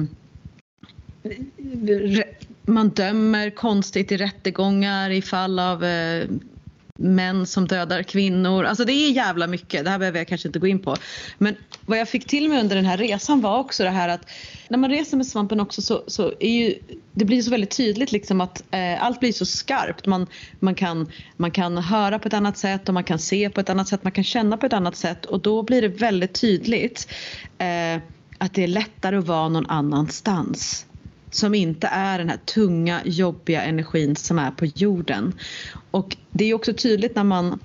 man dömer konstigt i rättegångar i fall av eh, män som dödar kvinnor. Alltså det är jävla mycket. Det här behöver jag kanske inte gå in på. Men vad jag fick till mig under den här resan var också det här att när man reser med svampen också så, så är ju det blir så väldigt tydligt liksom att eh, allt blir så skarpt. Man, man, kan, man kan höra på ett annat sätt och man kan se på ett annat sätt. Man kan känna på ett annat sätt och då blir det väldigt tydligt eh, att det är lättare att vara någon annanstans som inte är den här tunga, jobbiga energin som är på jorden. Och det är också tydligt när man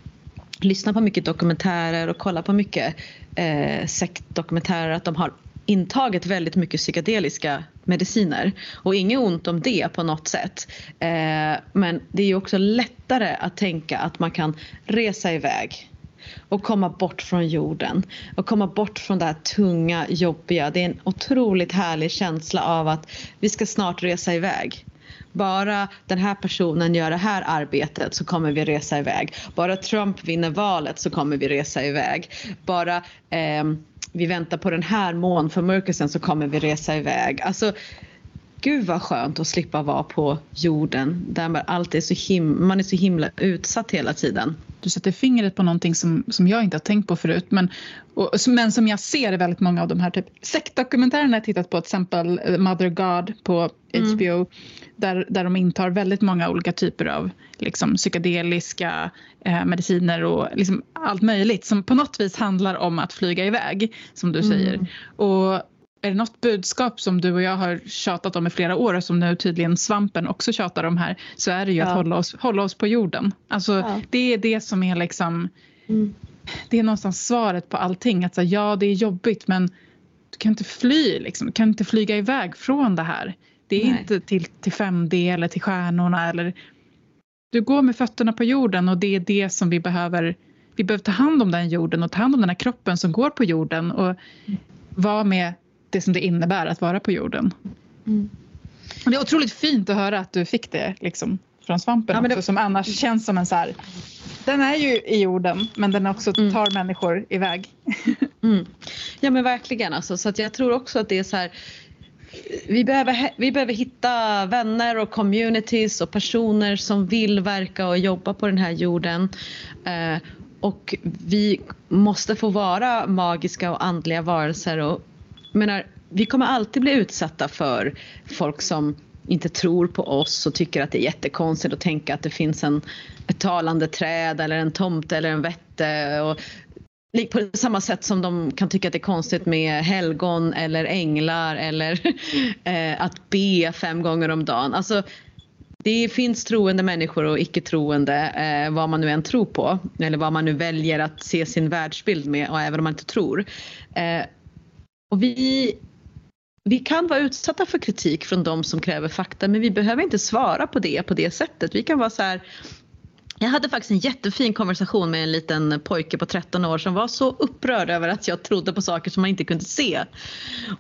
lyssnar på mycket dokumentärer och kollar på mycket eh, sektdokumentärer att de har intagit väldigt mycket psykedeliska mediciner. Och inget ont om det på något sätt. Eh, men det är ju också lättare att tänka att man kan resa iväg. och komma bort från jorden och komma bort från det här tunga, jobbiga. Det är en otroligt härlig känsla av att vi ska snart resa iväg. Bara den här personen gör det här arbetet så kommer vi resa iväg. Bara Trump vinner valet så kommer vi resa iväg. Bara eh, vi väntar på den här månförmörkelsen så kommer vi resa iväg. Alltså, gud vad skönt att slippa vara på jorden där man, allt är så him man är så himla utsatt hela tiden. Du sätter fingret på någonting som, som jag inte har tänkt på förut men, och, men som jag ser i väldigt många av de här typ, sektdokumentärerna jag tittat på, till exempel eh, Mother God på HBO mm. där, där de intar väldigt många olika typer av liksom, psykedeliska eh, mediciner och liksom allt möjligt som på något vis handlar om att flyga iväg som du säger. Mm. Och är det något budskap som du och jag har tjatat om i flera år och som nu tydligen svampen också tjatar om här så är det ju ja. att hålla oss, hålla oss på jorden. Alltså ja. det är det som är liksom mm. det är någonstans svaret på allting. Att säga, ja det är jobbigt men du kan inte fly liksom. Du kan inte flyga iväg från det här. Det är Nej. inte till, till 5D eller till stjärnorna eller du går med fötterna på jorden och det är det som vi behöver vi behöver ta hand om den jorden och ta hand om den här kroppen som går på jorden och mm. vara med det som det innebär att vara på jorden. Mm. Och det är otroligt fint att höra att du fick det liksom, från svampen ja, också, som annars känns som en så här, den är ju i jorden men den också mm. tar mm. människor iväg. *laughs* Mm. Ja men verkligen alltså, så att jag tror också att det är så här vi behöver, vi behöver hitta vänner och communities och personer som vill verka och jobba på den här jorden. Eh, och vi måste få vara magiska och andliga varelser och menar, vi kommer alltid bli utsatta för folk som inte tror på oss och tycker att det är jättekonstigt att tänka att det finns en, ett talande träd eller en tomte eller en vätte. Och på samma sätt som de kan tycka att det är konstigt med helgon eller änglar eller *laughs* eh, att be fem gånger om dagen. Alltså, det finns troende människor och icke-troende, eh, vad man nu än tror på eller vad man nu väljer att se sin världsbild med och även om man inte tror. Eh, och vi, vi kan vara utsatta för kritik från de som kräver fakta men vi behöver inte svara på det på det sättet. Vi kan vara så här, jag hade faktiskt en jättefin konversation med en liten pojke på 13 år som var så upprörd över att jag trodde på saker som man inte kunde se.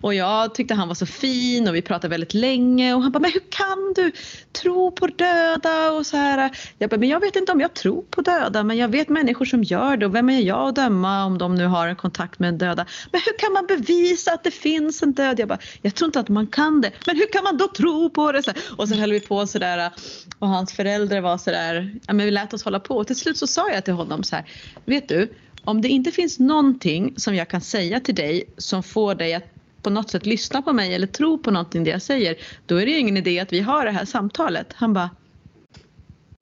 Och jag tyckte han var så fin och vi pratade väldigt länge och han bara, men hur kan du tro på döda och så här. Jag bara, men jag vet inte om jag tror på döda men jag vet människor som gör det och vem är jag att döma om de nu har en kontakt med en döda. Men hur kan man bevisa att det finns en död? Jag bara, jag tror inte att man kan det. Men hur kan man då tro på det? Och så höll vi på sådär och hans föräldrar var sådär, ja men vi lät oss hålla på och till slut så sa jag till honom så här, vet du, om det inte finns någonting som jag kan säga till dig som får dig att på något sätt lyssna på mig eller tro på någonting det jag säger, då är det ju ingen idé att vi har det här samtalet. Han bara,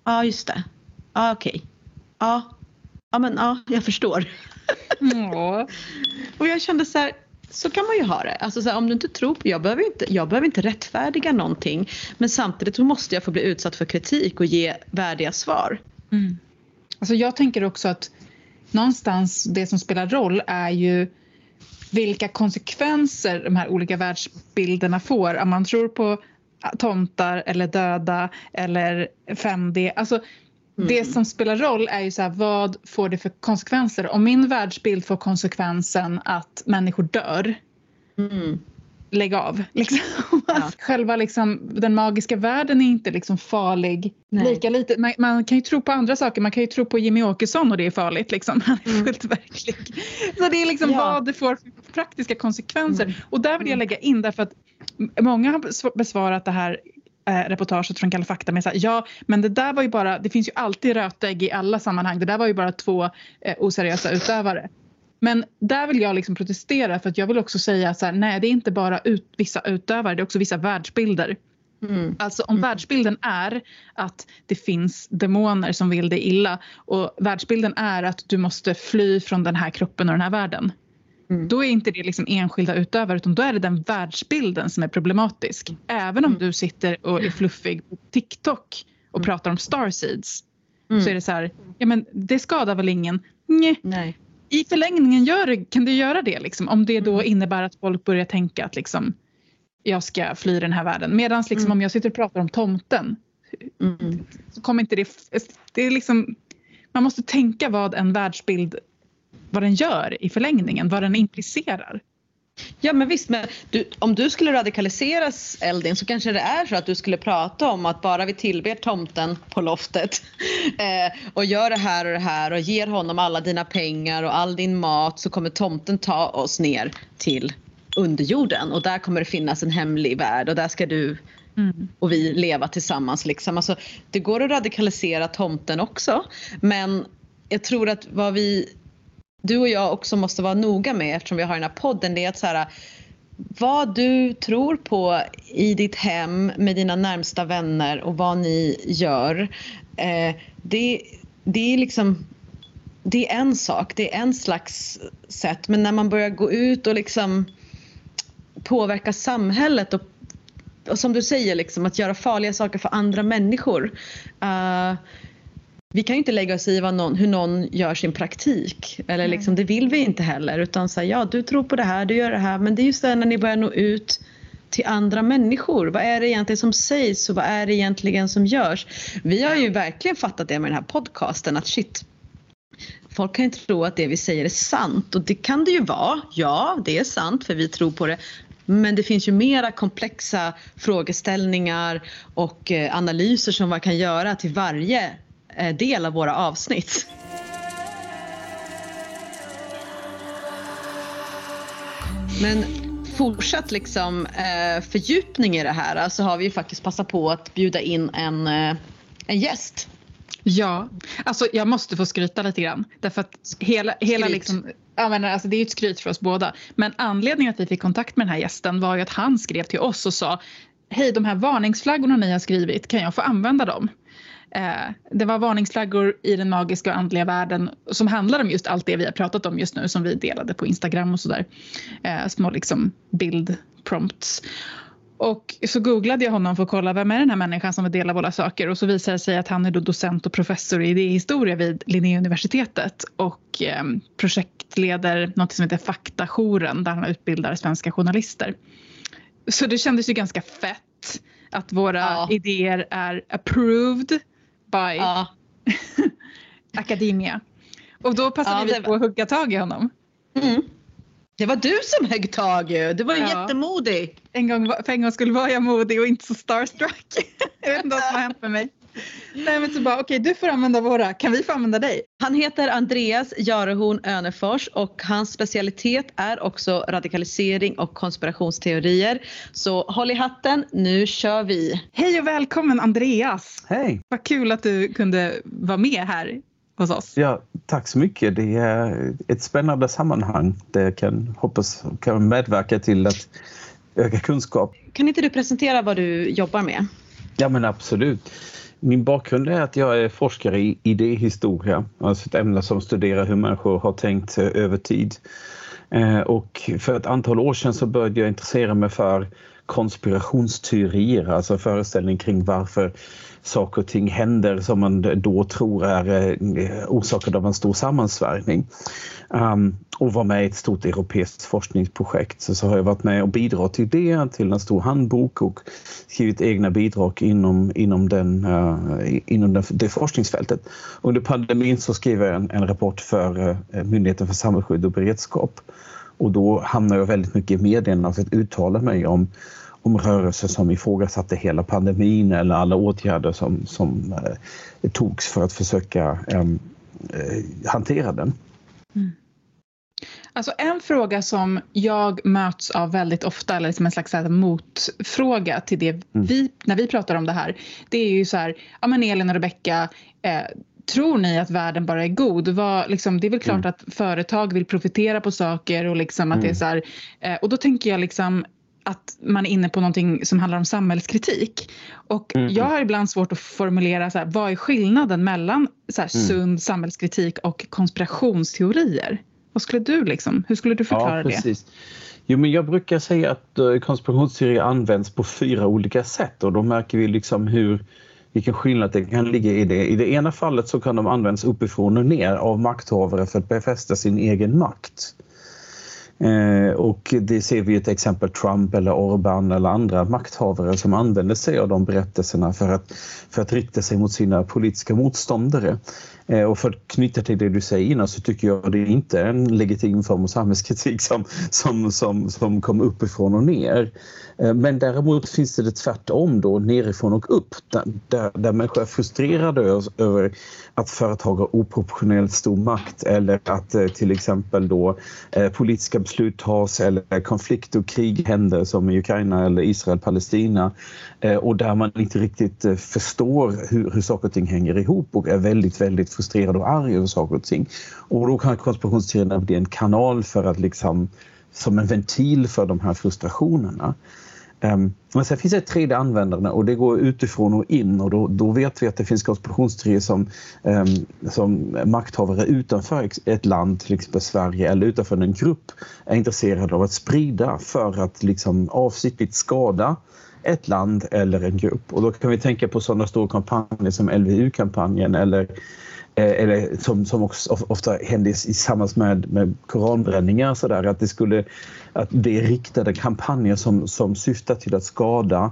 ja just det, ja okej, ja, ja men ja, jag förstår. Mm. *laughs* och jag kände så här, så kan man ju ha det. Alltså så här, om du inte tror på, jag behöver inte, jag behöver inte rättfärdiga någonting men samtidigt så måste jag få bli utsatt för kritik och ge värdiga svar. Mm. Alltså jag tänker också att någonstans det som spelar roll är ju vilka konsekvenser de här olika världsbilderna får. Om man tror på tomtar eller döda eller 5D. Alltså, mm. Det som spelar roll är ju så här, vad får det för konsekvenser? Om min världsbild får konsekvensen att människor dör mm lägg av. *laughs* Liksom. Ja. Själva liksom, den magiska världen är inte liksom farlig Nej. lika lite. Man, man, kan ju tro på andra saker. Man kan ju tro på Jimmy Åkesson och det är farligt. Liksom. Han är mm. fullt verklig. Så det är liksom ja. vad det får för praktiska konsekvenser. Mm. Och där vill jag mm. lägga in därför att många har besvarat det här eh, reportaget från Kalla fakta med så här, ja men det där var ju bara, det finns ju alltid rötägg i alla sammanhang. Det där var ju bara två eh, oseriösa utövare. Men där vill jag liksom protestera för att jag vill också säga så här, nej det är inte bara ut, vissa utövare, det är också vissa världsbilder. Mm. Alltså om mm. världsbilden är att det finns demoner som vill dig illa och världsbilden är att du måste fly från den här kroppen och den här världen. Mm. Då är inte det liksom enskilda utövare utan då är det den världsbilden som är problematisk. Även om mm. du sitter och är fluffig på TikTok och mm. pratar om starseeds så mm. är det så här, ja men det skadar väl ingen? Nej. Nej i förlängningen gör, kan det göra det liksom, om det då mm. innebär att folk börjar tänka att liksom, jag ska fly den här världen. Medan liksom, mm. om jag sitter och pratar om tomten mm. så kommer inte det... det är liksom, man måste tänka vad en världsbild vad den gör i förlängningen, vad den implicerar. Ja men visst, men du, om du skulle radikaliseras Eldin så kanske det är så att du skulle prata om att bara vi tillber tomten på loftet *laughs* eh, och gör det här och det här och ger honom alla dina pengar och all din mat så kommer tomten ta oss ner till underjorden och där kommer det finnas en hemlig värld och där ska du mm. och vi leva tillsammans. Liksom. Alltså, det går att radikalisera tomten också men jag tror att vad vi du och jag också måste vara noga med eftersom vi har den här podden det är att så här, vad du tror på i ditt hem med dina närmsta vänner och vad ni gör. Eh, det, det är liksom det är en sak, det är en slags sätt men när man börjar gå ut och liksom påverka samhället och, och som du säger liksom att göra farliga saker för andra människor. Uh, vi kan ju inte lägga oss i någon, hur någon gör sin praktik. Eller liksom, det vill vi inte heller. Utan säga ja du tror på det här, du gör det här. Men det är just det när ni börjar nå ut till andra människor. Vad är det egentligen som sägs och vad är det egentligen som görs? Vi har ju verkligen fattat det med den här podcasten att shit, folk kan inte tro att det vi säger är sant och det kan det ju vara. Ja, det är sant för vi tror på det. Men det finns ju mera komplexa frågeställningar och eh, analyser som man kan göra till varje del av våra avsnitt. Men fortsatt liksom, eh, fördjupning i det här så alltså har vi faktiskt passat på att bjuda in en, eh, en gäst. Ja, alltså jag måste få skryta lite grann. Därför att hela, hela liksom, jag menar, alltså det är ju ett skryt för oss båda. Men anledningen att vi fick kontakt med den här gästen var ju att han skrev till oss och sa Hej, de här varningsflaggorna ni har skrivit, kan jag få använda dem? Eh, det var varningsflaggor i den magiska och andliga världen som handlar om just allt det vi har pratat om just nu som vi delade på Instagram och sådär. Eh, små liksom bildprompts. Och så googlade jag honom för att kolla vem är den här människan som vill dela våra saker och så visade det sig att han är då docent och professor i idéhistoria vid Linnéuniversitetet och eh, projektleder något som heter Faktajouren där han utbildar svenska journalister. Så det kändes ju ganska fett att våra ja. idéer är approved by ja. *laughs* Academia. Och då passade ja, vi var... på att hugga tag i honom. Mm. Det var du som högg tag ju. Du var ja. jättemodig. En gång, för en gång skulle vara jag modig och inte så starstruck. *laughs* jag vet inte vad som har hänt med mig. *laughs* Nej men så bara okej okay, du får använda våra, kan vi få använda dig? Han heter Andreas Jarehorn Önefors och hans specialitet är också radikalisering och konspirationsteorier. Så håll i hatten, nu kör vi! Hej och välkommen Andreas! Hej! Vad kul att du kunde vara med här hos oss. Ja, tack så mycket. Det är ett spännande sammanhang. Det kan hoppas kan medverka till att öka kunskap. Kan inte du presentera vad du jobbar med? Ja men absolut. Min bakgrund är att jag är forskare i idéhistoria, alltså ett ämne som studerar hur människor har tänkt över tid. Eh, och för ett antal år sedan så började jag intressera mig för konspirationsteorier, alltså föreställning kring varför saker och ting händer som man då tror är eh, orsakade av en stor sammansvärjning. Um, och var med i ett stort europeiskt forskningsprojekt. Så, så har jag varit med och bidragit till det, till en stor handbok och skrivit egna bidrag inom, inom, den, uh, inom den, det forskningsfältet. Under pandemin så skrev jag en, en rapport för uh, Myndigheten för samhällsskydd och beredskap och då hamnade jag väldigt mycket i medierna för att uttala mig om om rörelser som ifrågasatte hela pandemin eller alla åtgärder som, som eh, togs för att försöka eh, hantera den. Mm. Alltså en fråga som jag möts av väldigt ofta, eller som en slags här motfråga till det mm. vi, när vi pratar om det här, det är ju så här, ja men Elin och Rebecka, eh, tror ni att världen bara är god? Vad, liksom, det är väl klart mm. att företag vill profitera på saker och liksom att mm. det är mm. så här, eh, och då tänker jag liksom att man är inne på någonting som handlar om samhällskritik. Och mm. jag har ibland svårt att formulera så här, vad är skillnaden mellan så här, mm. sund samhällskritik och konspirationsteorier? Vad skulle du liksom, hur skulle du förklara ja, precis. det? Jo, men jag brukar säga att uh, konspirationsteorier används på fyra olika sätt och då märker vi liksom hur vilken skillnad det kan ligga i det. I det ena fallet så kan de användas uppifrån och ner av makthavare för att befästa sin egen makt. Eh, och det ser vi till exempel Trump eller Orbán eller andra makthavare som använder sig av de berättelserna för att, för att rikta sig mot sina politiska motståndare. Eh, och för att knyta till det du säger innan så tycker jag det är inte en legitim form av samhällskritik som, som, som, som kom uppifrån och ner. Eh, men däremot finns det det tvärtom då, nerifrån och upp, där, där människor är frustrerade över att företag har oproportionellt stor makt eller att eh, till exempel då politiska beslut tas eller konflikt och krig händer som i Ukraina eller Israel-Palestina och där man inte riktigt förstår hur, hur saker och ting hänger ihop och är väldigt, väldigt frustrerad och arg över saker och ting. Och då kan konspirationsteorierna bli en kanal för att liksom som en ventil för de här frustrationerna. Ehm, men sen finns det ett tredje användande och det går utifrån och in och då, då vet vi att det finns konspirationsteorier som, ehm, som makthavare utanför ett land, till exempel Sverige eller utanför en grupp är intresserade av att sprida för att liksom avsiktligt skada ett land eller en grupp. Och då kan vi tänka på sådana stora kampanjer som LVU-kampanjen eller Eh, eller som, som också ofta händer i samband med, med koranbränningar så där, att det skulle att det är riktade kampanjer som, som syftar till att skada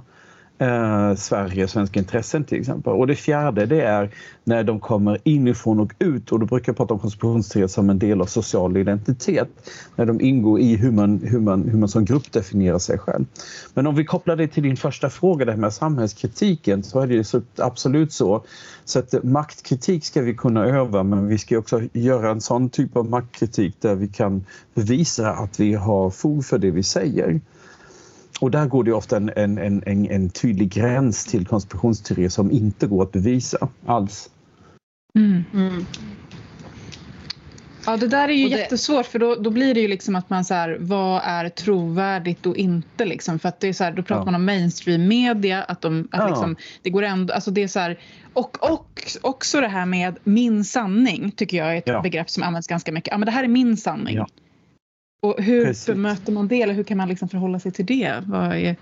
eh, Sverige, svenska intressen till exempel. Och det fjärde det är när de kommer inifrån och ut och då brukar jag prata om konspirationsteorier som en del av social identitet. När de ingår i hur man, hur man, hur man som grupp definierar sig själv. Men om vi kopplar det till din första fråga, det här med samhällskritiken, så är det så, absolut så. Så att maktkritik ska vi kunna öva men vi ska också göra en sån typ av maktkritik där vi kan bevisa att vi har fog för det vi säger. Och där går det ofta en, en, en, en tydlig gräns till konspirationsteorier som inte går att bevisa alls. Mm. Mm. Ja det där är ju det... jättesvårt för då, då blir det ju liksom att man så här, vad är trovärdigt och inte liksom för att det är så här, då pratar ja. man om mainstream media att, de, att ja. liksom, det går ändå, alltså det är så här, och, och också det här med min sanning tycker jag är ett ja. begrepp som används ganska mycket. Ja men det här är min sanning. Och hur Precis. bemöter man det eller hur kan man liksom förhålla sig till det? Är...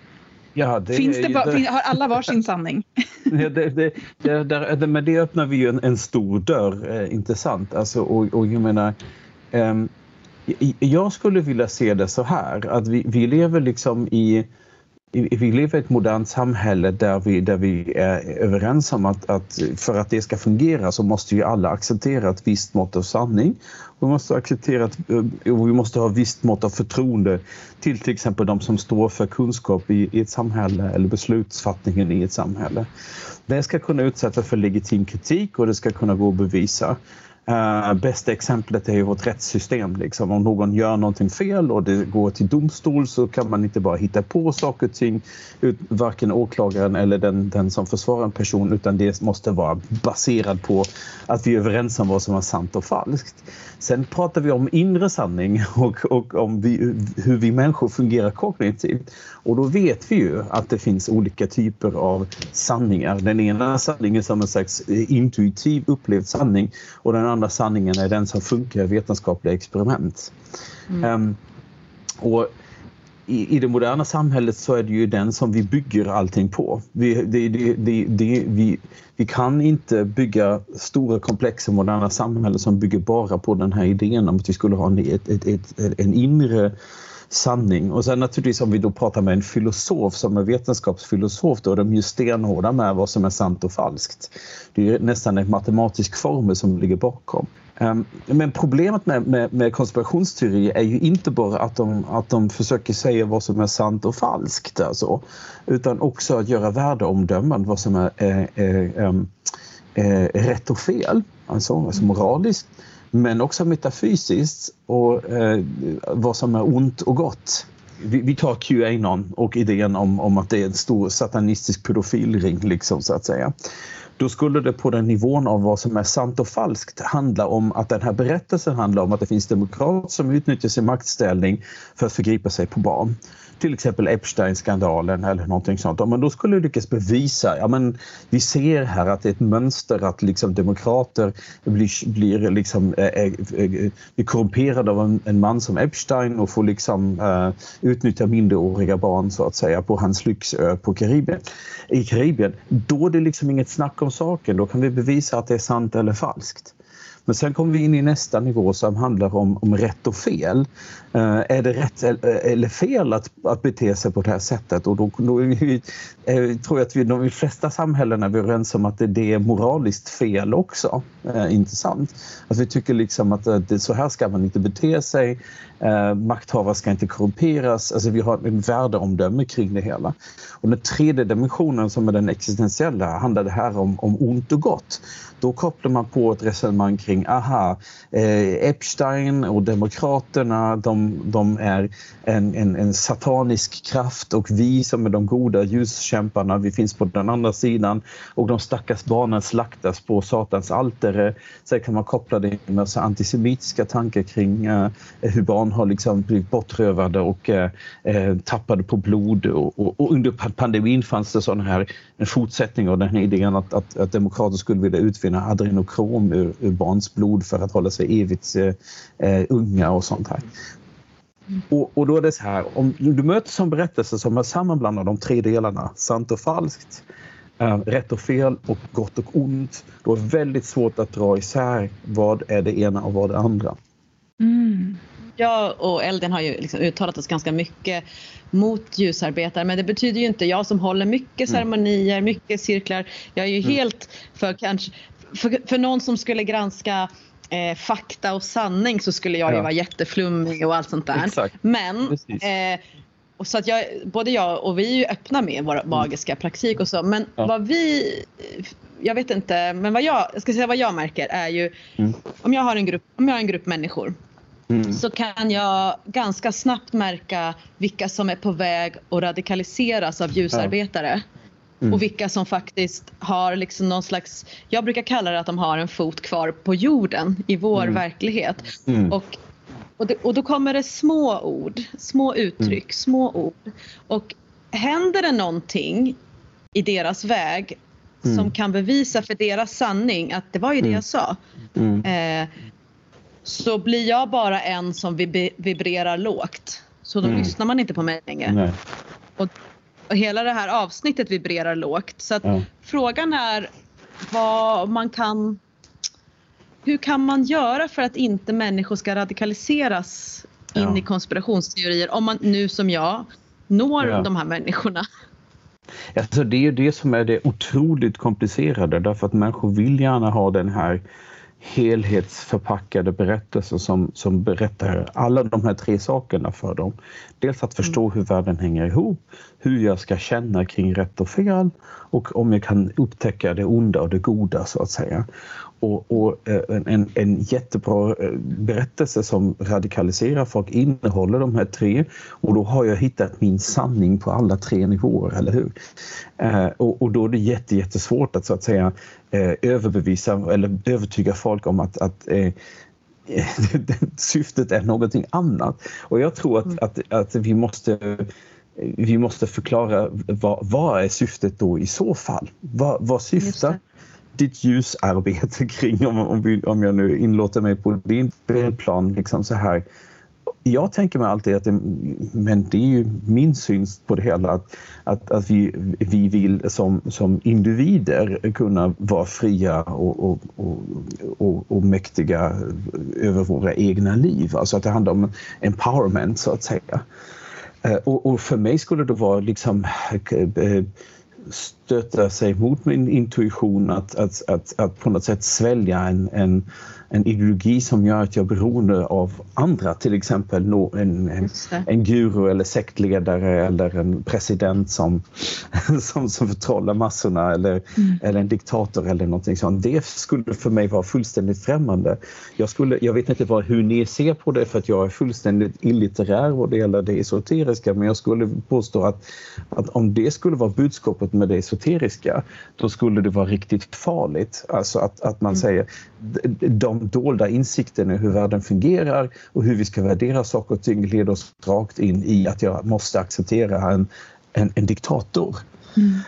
Ja, det Finns det, det, har alla var sin sanning? *laughs* ja, det, det, det, där, men det öppnar vi ju en, en stor dörr, eh, intressant. Alltså, och, och jag menar, eh, jag skulle vilja se det så här att vi, vi lever liksom i vi lever i ett modernt samhälle där vi, där vi är överens om att, att för att det ska fungera så måste ju alla acceptera ett visst mått av sanning. Vi måste acceptera att, eh, och vi måste ha ett visst mått av förtroende till till exempel de som står för kunskap i, i ett samhälle eller beslutsfattningen i ett samhälle. Det ska kunna utsättas för legitim kritik och det ska kunna gå att bevisa. Uh, bästa exemplet är ju vårt rättssystem. Liksom. Om någon gör någonting fel och det går till domstol så kan man inte bara hitta på saker och ting, ut, varken åklagaren eller den, den som försvarar en person, utan det måste vara baserat på att vi är överens om vad som är sant och falskt. Sen pratar vi om inre sanning *laughs* och, och om vi, hur vi människor fungerar kognitivt. Och då vet vi ju att det finns olika typer av sanningar. Den ena sanningen som en slags intuitiv upplevd sanning och den andra sanningen är den som funkar i vetenskapliga experiment. Mm. Um, och i, i det moderna samhället så är det ju den som vi bygger allting på. Vi, det, det, det, vi, vi kan inte bygga stora komplexa moderna samhällen som bygger bara på den här idén om att vi skulle ha en, ett, ett, ett, en inre sanning. Och sen naturligtvis om vi då pratar med en filosof som är vetenskapsfilosof då är de ju stenhårda med vad som är sant och falskt. Det är nästan en matematisk formel som ligger bakom. Ehm, men problemet med, med, med konspirationsteorier är ju inte bara att de, att de försöker säga vad som är sant och falskt alltså, utan också att göra värdeomdömen vad som är är, är, ehm, är rätt och fel, alltså, alltså moraliskt men också metafysiskt och eh, vad som är ont och gott. Vi, vi tar Qanon och idén om, om att det är en stor satanistisk pedofilring liksom så att säga. Då skulle det på den nivån av vad som är sant och falskt handla om att den här berättelsen handlar om att det finns demokrater som utnyttjar sin maktställning för att förgripa sig på barn till exempel Epstein-skandalen eller någonting sånt, men då skulle du lyckas bevisa, ja men vi ser här att det är ett mönster att liksom demokrater blir, blir liksom, äh, äh, korrumperade av en, en, man som Epstein och får liksom utnyttja minderåriga barn så att säga på hans lyxö på Karibien, i Karibien. Då är det liksom inget snack om saken, då kan vi bevisa att det är sant eller falskt. Men sen kommer vi in i nästa nivå som handlar om, om rätt och fel. Uh, är det rätt eller fel att, att bete sig på det här sättet? Och då, då vi, uh, tror jag att vi, de flesta samhällen är överens om att det, det är moraliskt fel också. Uh, intressant. Att vi tycker liksom att det, så här ska man inte bete sig. Eh, makthavare ska inte korrumperas. Alltså vi har en värdeomdöme kring det hela. Och den tredje dimensionen som är den existentiella handlar det här om, om ont och gott. Då kopplar man på ett resonemang kring, aha, eh, Epstein och Demokraterna, de, de är en, en, en, satanisk kraft och vi som är de goda ljuskämparna, vi finns på den andra sidan och de stackars barnen slaktas på Satans altare. Sen kan man koppla det med så antisemitiska tankar kring eh, hur barn har liksom blivit bortrövade och eh, eh tappade på blod och, och, och under pandemin fanns det sån här en fortsättning av den här idén att, att, att demokrater skulle vilja utvinna adrenokrom ur, ur barns blod för att hålla sig evigt eh, eh unga och sånt här. Och, och, då är det så här, om du möter som berättelse som är sammanblandad de tre delarna, sant och falskt, äh, rätt och fel och gott och ont, då är det väldigt svårt att dra isär vad är det ena och vad är det andra. Mm. Jag och Elden har ju liksom uttalat oss ganska mycket mot ljusarbetare men det betyder ju inte, jag som håller mycket mm. ceremonier, mycket cirklar, jag är ju mm. helt för kanske, för, för någon som skulle granska eh, fakta och sanning så skulle jag ja. ju vara jätteflummig och allt sånt där. Exakt. Men eh, och så att jag, både jag och vi är ju öppna med vår mm. magiska praktik och så men ja. vad vi jag vet inte, men vad jag, jag ska säga vad jag märker är ju mm. om jag har en grupp, om jag har en grupp människor Mm. så kan jag ganska snabbt märka vilka som är på väg att radikaliseras av ljusarbetare. Mm. Och vilka som faktiskt har liksom någon slags, jag brukar kalla det att de har en fot kvar på jorden i vår mm. verklighet. Mm. Och, och, det, och då kommer det små ord, små uttryck, mm. små ord. Och händer det någonting i deras väg som mm. kan bevisa för deras sanning att det var ju det jag sa. Eh, så blir jag bara en som vibrerar lågt. Så då mm. lyssnar man inte på mig längre. Och, och, hela det här avsnittet vibrerar lågt. Så att ja. frågan är vad man kan... Hur kan man göra för att inte människor ska radikaliseras ja. in i konspirationsteorier om man nu som jag når ja. de här människorna? Alltså det är ju det som är det otroligt komplicerade därför att människor vill gärna ha den här helhetsförpackade berättelser som, som berättar alla de här tre sakerna för dem. Dels att förstå mm. hur världen hänger ihop, hur jag ska känna kring rätt och fel och om jag kan upptäcka det onda och det goda så att säga. Och, och eh, en, en jättebra eh, berättelse som radikaliserar folk innehåller de här tre och då har jag hittat min sanning på alla tre nivåer, eller hur? Eh, och, och, då är det jätte, jättesvårt att så att säga överbevisa eller övertyga folk om att, att *laughs* syftet är någonting annat. Och jag tror att, mm. att, att vi måste vi måste förklara vad, vad är syftet då i så fall? Vad, vad syftar ditt ljusarbete *laughs* kring, om, om, vi, om jag nu inlåter mig på din spelplan, liksom så här. Jag tänker mig alltid att det, men det är ju min syn på det hela, att, att, att vi, vi vill som, som individer kunna vara fria och, och, och, och, och mäktiga över våra egna liv. Alltså att det handlar om empowerment så att säga. Eh, och, och för mig skulle det vara liksom eh, eh, stöta sig mot min intuition att, att, att, att på något sätt svälja en, en, en ideologi som gör att jag är beroende av andra, till exempel en, en, en guru eller sektledare eller en president som, *laughs* som, som förtrollar massorna eller, mm. eller en diktator eller någonting sånt. Det skulle för mig vara fullständigt främmande. Jag, skulle, jag vet inte vad, hur ni ser på det för att jag är fullständigt illitterär vad det gäller det esoteriska men jag skulle påstå att, att om det skulle vara budskapet med det esoteriska då skulle det vara riktigt farligt. Alltså att, att man mm. säger de dolda insikten i hur världen fungerar och hur vi ska värdera saker och ting leder oss rakt in i att jag måste acceptera en, en, en diktator. Mm.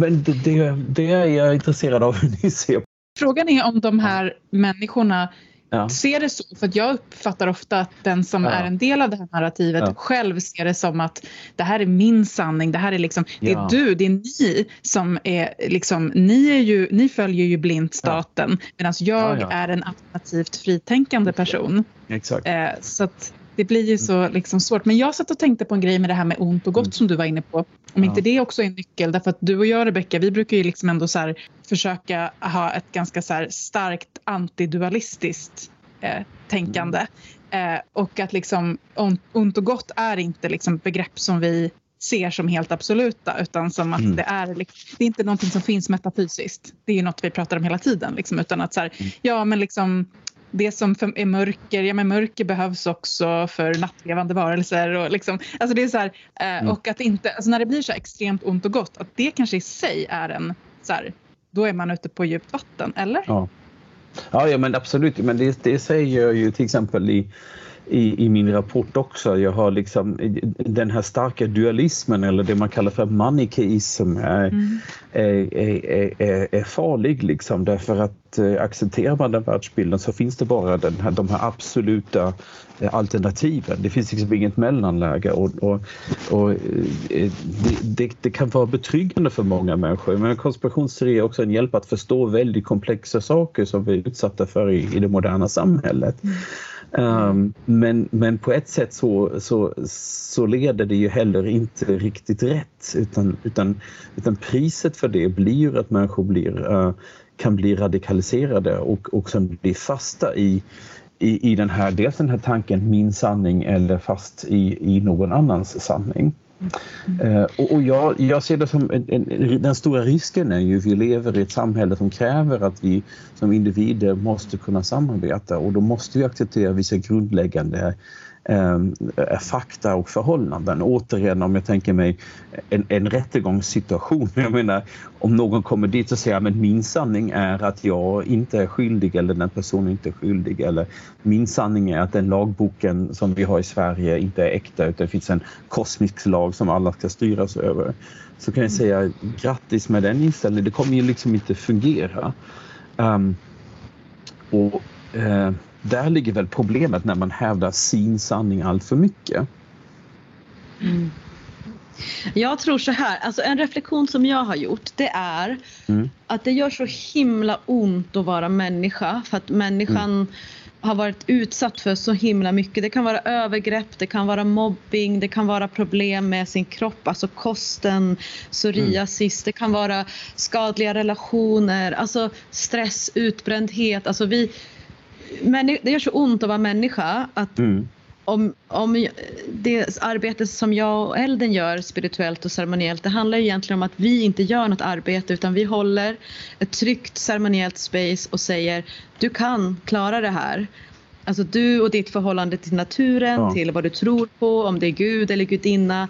Men det, det, det, är jag intresserad av hur ni ser Frågan är om de här människorna Ja. ser det så. För att jag uppfattar ofta att den som Ja. är en del av det här narrativet Ja. själv ser det som att det här är min sanning. Det här är liksom, det är du, det är ni som är liksom, ni, är ju, ni följer ju blint staten medan jag Ja, ja. är en alternativt fritänkande person. Exakt. Eh, så att det blir ju så liksom svårt. Men jag satt och tänkte på en grej med det här med ont och gott Mm. som du var inne på. Om Ja. inte det också är en nyckel. Därför att du och jag Rebecka, vi brukar ju liksom ändå så försöka ha ett ganska så starkt antidualistiskt eh, tänkande. Eh, och att liksom ont, ont och gott är inte liksom begrepp som vi ser som helt absoluta utan som att Mm. det är det är inte någonting som finns metafysiskt. Det är ju något vi pratar om hela tiden. Liksom, utan att så här, Mm. ja men liksom det som är mörker, ja men mörker behövs också för nattlevande varelser. Och, liksom, alltså det är så här, eh, Mm. och att inte, alltså när det blir så extremt ont och gott, att det kanske i sig är en, så här, då är man ute på djupt vatten, eller? Ja. Ja, ja men absolut. Men det, det säger jag ju till exempel i, i, i min rapport också. Jag har liksom den här starka dualismen eller det man kallar för manikeism är, Mm. är, är, är, är farlig liksom därför att eh, accepterar man den världsbilden så finns det bara den här, de här absoluta eh, alternativen. Det finns liksom inget mellanläge och, och, och eh, det, det, det kan vara betryggande för många människor. Men konspirationsteori är också en hjälp att förstå väldigt komplexa saker som vi är utsatta för i, i det moderna samhället. Um, men, men på ett sätt så, så, så leder det ju heller inte riktigt rätt utan, utan, utan priset för det blir ju att människor blir, uh, kan bli radikaliserade och, och sen bli fasta i, i, i den här, dels den här tanken min sanning eller fast i, i någon annans sanning. Eh, och och jag, jag ser det som en, en, den stora risken är ju att vi lever i ett samhälle som kräver att vi som individer måste kunna samarbeta. Och då måste vi acceptera vissa grundläggande eh, fakta och förhållanden. Återigen om jag tänker mig en, en rättegångssituation. *laughs* Jag menar om någon kommer dit och säger att min sanning är att jag inte är skyldig eller den personen inte är skyldig eller min sanning är att den lagboken som vi har i Sverige inte är äkta utan det finns en kosmisk lag som alla ska styras över. Så kan jag säga grattis med den inställningen. Det kommer ju liksom inte fungera. Um, och eh, där ligger väl problemet när man hävdar sin sanning allt för mycket. Mm. Jag tror så här, alltså en reflektion som jag har gjort det är Mm. att det gör så himla ont att vara människa för att människan Mm. har varit utsatt för så himla mycket. Det kan vara övergrepp, det kan vara mobbing, det kan vara problem med sin kropp, alltså kosten, psoriasis, det kan vara skadliga relationer, alltså stress, utbrändhet. Alltså vi, men det gör så ont att vara människa att Mm. om, om det arbete som jag och elden gör spirituellt och ceremoniellt det handlar egentligen om att vi inte gör något arbete utan vi håller ett tryggt ceremoniellt space och säger du kan klara det här. Alltså du och ditt förhållande till naturen, Ja. till vad du tror på, om det är Gud eller gudinna.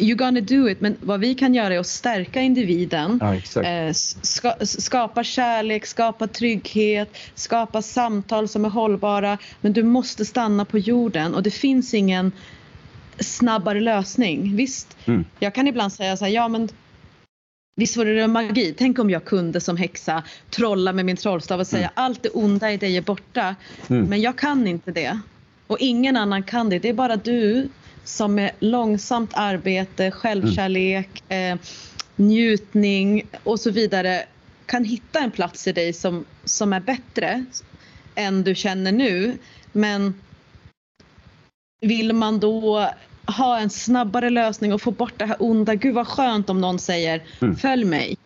You're gonna do it. Men vad vi kan göra är att stärka individen. Ja. Eh, ska, skapa kärlek, skapa trygghet, skapa samtal som är hållbara. Men du måste stanna på jorden och det finns ingen snabbare lösning. Visst, Mm. jag kan ibland säga så här, ja men Visst vore det magi? Tänk om jag kunde som häxa trolla med min trollstav och säga allt det onda i dig är borta. Mm. Men jag kan inte det. Och ingen annan kan det. Det är bara du som med långsamt arbete, självkärlek, eh, njutning och så vidare kan hitta en plats i dig som, som är bättre än du känner nu. Men vill man då ha en snabbare lösning och få bort det här onda, gud vad skönt om någon säger Mm. följ mig.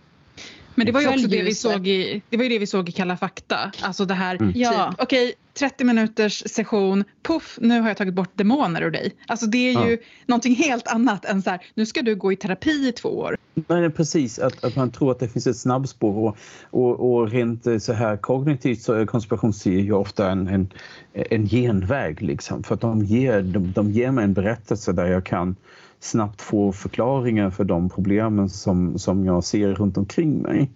Men det var ju också det vi, såg i, det var ju det vi såg i Kalla fakta. Alltså det här, Mm. Ja. typ, okej 30 minuters session, puff, nu har jag tagit bort demoner ur dig. Alltså det är ju någonting helt annat än så här, nu ska du gå i terapi i två år. Nej, precis, att, att man tror att det finns ett snabbspår och, och, och rent eh, så här kognitivt så är konspirationsteori ju ofta en, en, en genväg liksom för att de ger, de, de ger mig en berättelse där jag kan snabbt få förklaringar för de problemen som, som jag ser runt omkring mig.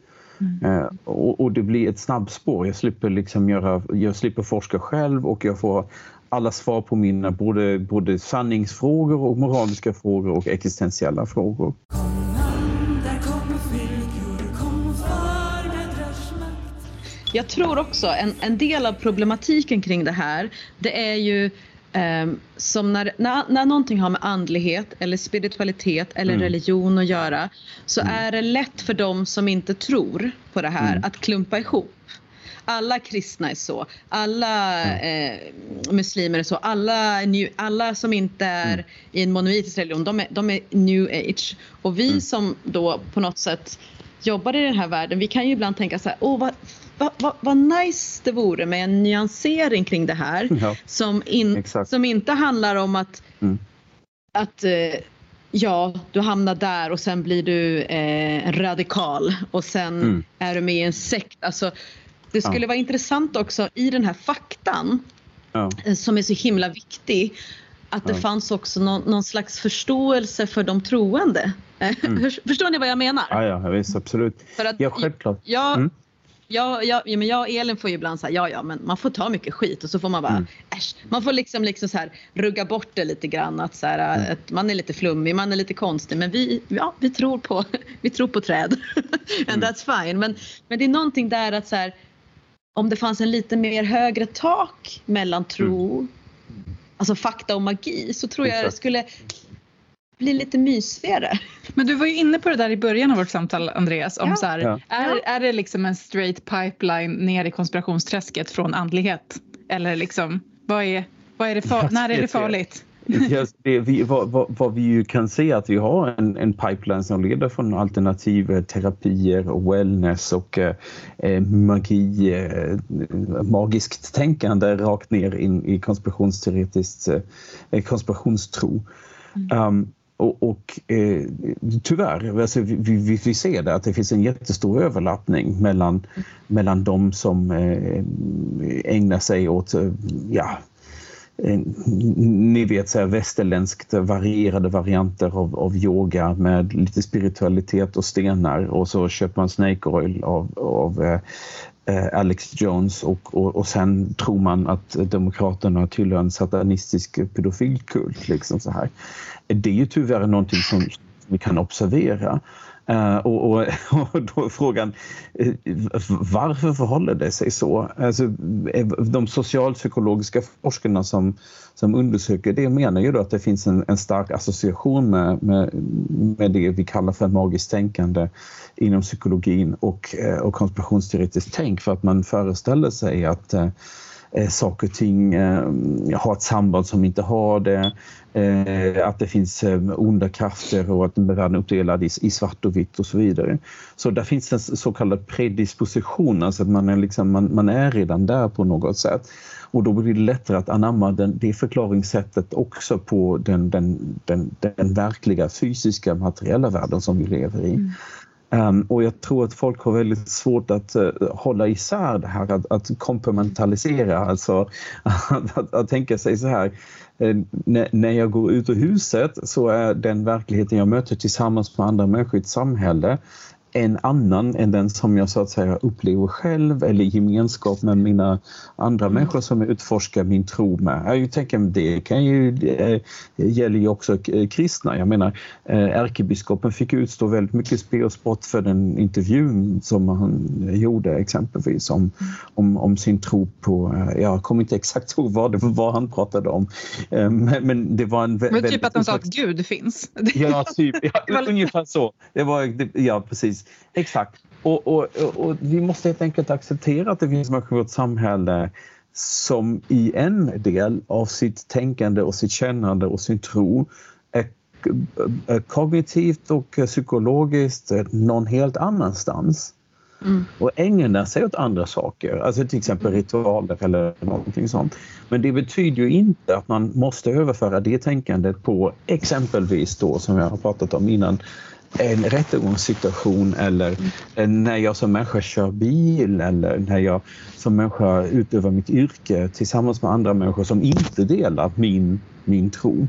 Eh, och, och det blir ett snabbspår. Jag slipper, liksom göra, jag slipper forska själv och jag får alla svar på mina både, både sanningsfrågor och moraliska frågor och existentiella frågor. jag tror också en, en del av problematiken kring det här det är ju som när, när, när någonting har med andlighet eller spiritualitet eller mm. religion att göra så mm. är det lätt för dem som inte tror på det här mm. att klumpa ihop. Alla kristna är så, alla eh, muslimer är så, alla, new, alla som inte är mm. i en monolitisk religion de är, de är new age. Och vi mm. som då på något sätt jobbar i den här världen, vi kan ju ibland tänka så här, åh vad vad, vad nice det vore med en nyansering kring det här *laughs* ja, som, in, som inte handlar om att, mm. att eh, ja, du hamnar där och sen blir du eh, radikal och sen mm. är du med i en sekt. Alltså, det skulle ja. vara intressant också i den här faktan ja. Eh, som är så himla viktig att det fanns också någon, någon, slags förståelse för de troende. Mm. *laughs* Förstår ni vad jag menar? Ja, ja visst, absolut. För att, ja, självklart. Jag, mm. Ja, ja, ja, men jag och Elin får ju ibland säga ja, ja, men man får ta mycket skit och så får man bara, mm. äsch, man får liksom, liksom så här rugga bort det lite grann att, så här, mm. att man är lite flummig, man är lite konstig, men vi, ja, vi tror på, *laughs* vi tror på träd. *laughs* And mm. that's fine. Men, men det är någonting där att så här, om det fanns en lite mer högre tak mellan tro, mm. alltså fakta och magi, så tror jag det skulle bli lite mysigare. Men du var ju inne på det där i början av vårt samtal Andreas. Om ja. så här, ja. är, är det liksom en straight pipeline ner i konspirationsträsket från andlighet? Eller liksom, vad är, vad är det far, när är det farligt? *laughs* Yes, det, vi, vad, vad, vad, vi ju kan se att vi har en, en pipeline som leder från alternativa terapier och wellness och eh, magi, eh, magiskt tänkande rakt ner in i konspirationsteoretiskt eh, konspirationstro. Mm. Um, och, och eh, tyvärr, alltså, vi, vi, vi, ser det att det finns en jättestor överlappning mellan, mellan de som eh, ägnar sig åt eh, ja, eh, ni vet så här västerländskt varierade varianter av, av yoga med lite spiritualitet och stenar. Och så köper man Snake Oil av, av eh, Eh, Alex Jones och, och, och sen tror man att Demokraterna tillhör en satanistisk pedofilkult. Liksom så här det är ju tyvärr någonting som vi kan observera. Uh, och, och, *laughs* och, då är frågan eh, varför förhåller det sig så? Alltså, eh, de socialpsykologiska forskarna som, som undersöker det menar ju då att det finns en, en stark association med, med, med, det vi kallar för magiskt tänkande inom psykologin och, och konspirationsteoretiskt tänk för att man föreställer sig att eh, saker och ting eh, har ett samband som inte har det. Eh, att det finns eh, onda krafter och att världen är uppdelad i, i, svart och vitt och så vidare. Så där finns en så kallad predisposition, alltså att man är, liksom, man, man är redan där på något sätt. Och då blir det lättare att anamma den, det förklaringssättet också på den, den, den, den verkliga fysiska materiella världen som vi lever i. Mm. Um, och jag tror att folk har väldigt svårt att uh, hålla isär det här, att, att komplementalisera, alltså att, *laughs* att, att, tänka sig så här. Uh, när jag går ut ur huset så är den verkligheten jag möter tillsammans med andra människor i ett samhälle en annan än den som jag så att säga upplever själv eller i gemenskap med mina andra mm. människor som utforskar min tro med. Jag tänker det kan ju, det gäller ju också kristna. Jag menar eh, ärkebiskopen fick utstå väldigt mycket spel och spott för den intervjun som han gjorde exempelvis om, om, om sin tro på, eh, jag kommer inte exakt ihåg vad det var han pratade om. Eh, men, men det var en men typ att han sa att Gud finns? Ja, typ, ja, *laughs* ungefär så. Det var, ja precis. Exakt. Och, och, och, vi måste helt enkelt acceptera att det finns människor i vårt samhälle som i en del av sitt tänkande och sitt kännande och sin tro är kognitivt och psykologiskt någon helt annanstans. Mm. Och ägnar sig åt andra saker, alltså till exempel ritualer eller någonting sånt. Men det betyder ju inte att man måste överföra det tänkandet på exempelvis då som jag har pratat om innan en rättegångssituation eller när jag som människa kör bil eller när jag som människa utövar mitt yrke tillsammans med andra människor som inte delar min, min tro.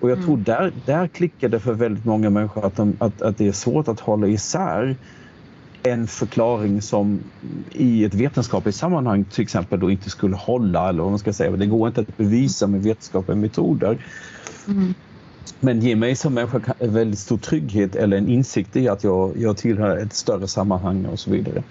Och jag tror mm. där, där klickar det för väldigt många människor att, de, att, att det är svårt att hålla isär en förklaring som i ett vetenskapligt sammanhang till exempel då inte skulle hålla eller vad man ska säga. Det går inte att bevisa med vetenskapliga metoder. Mm. Men ger mig som människa en väldigt stor trygghet eller en insikt i att jag, jag tillhör ett större sammanhang och så vidare.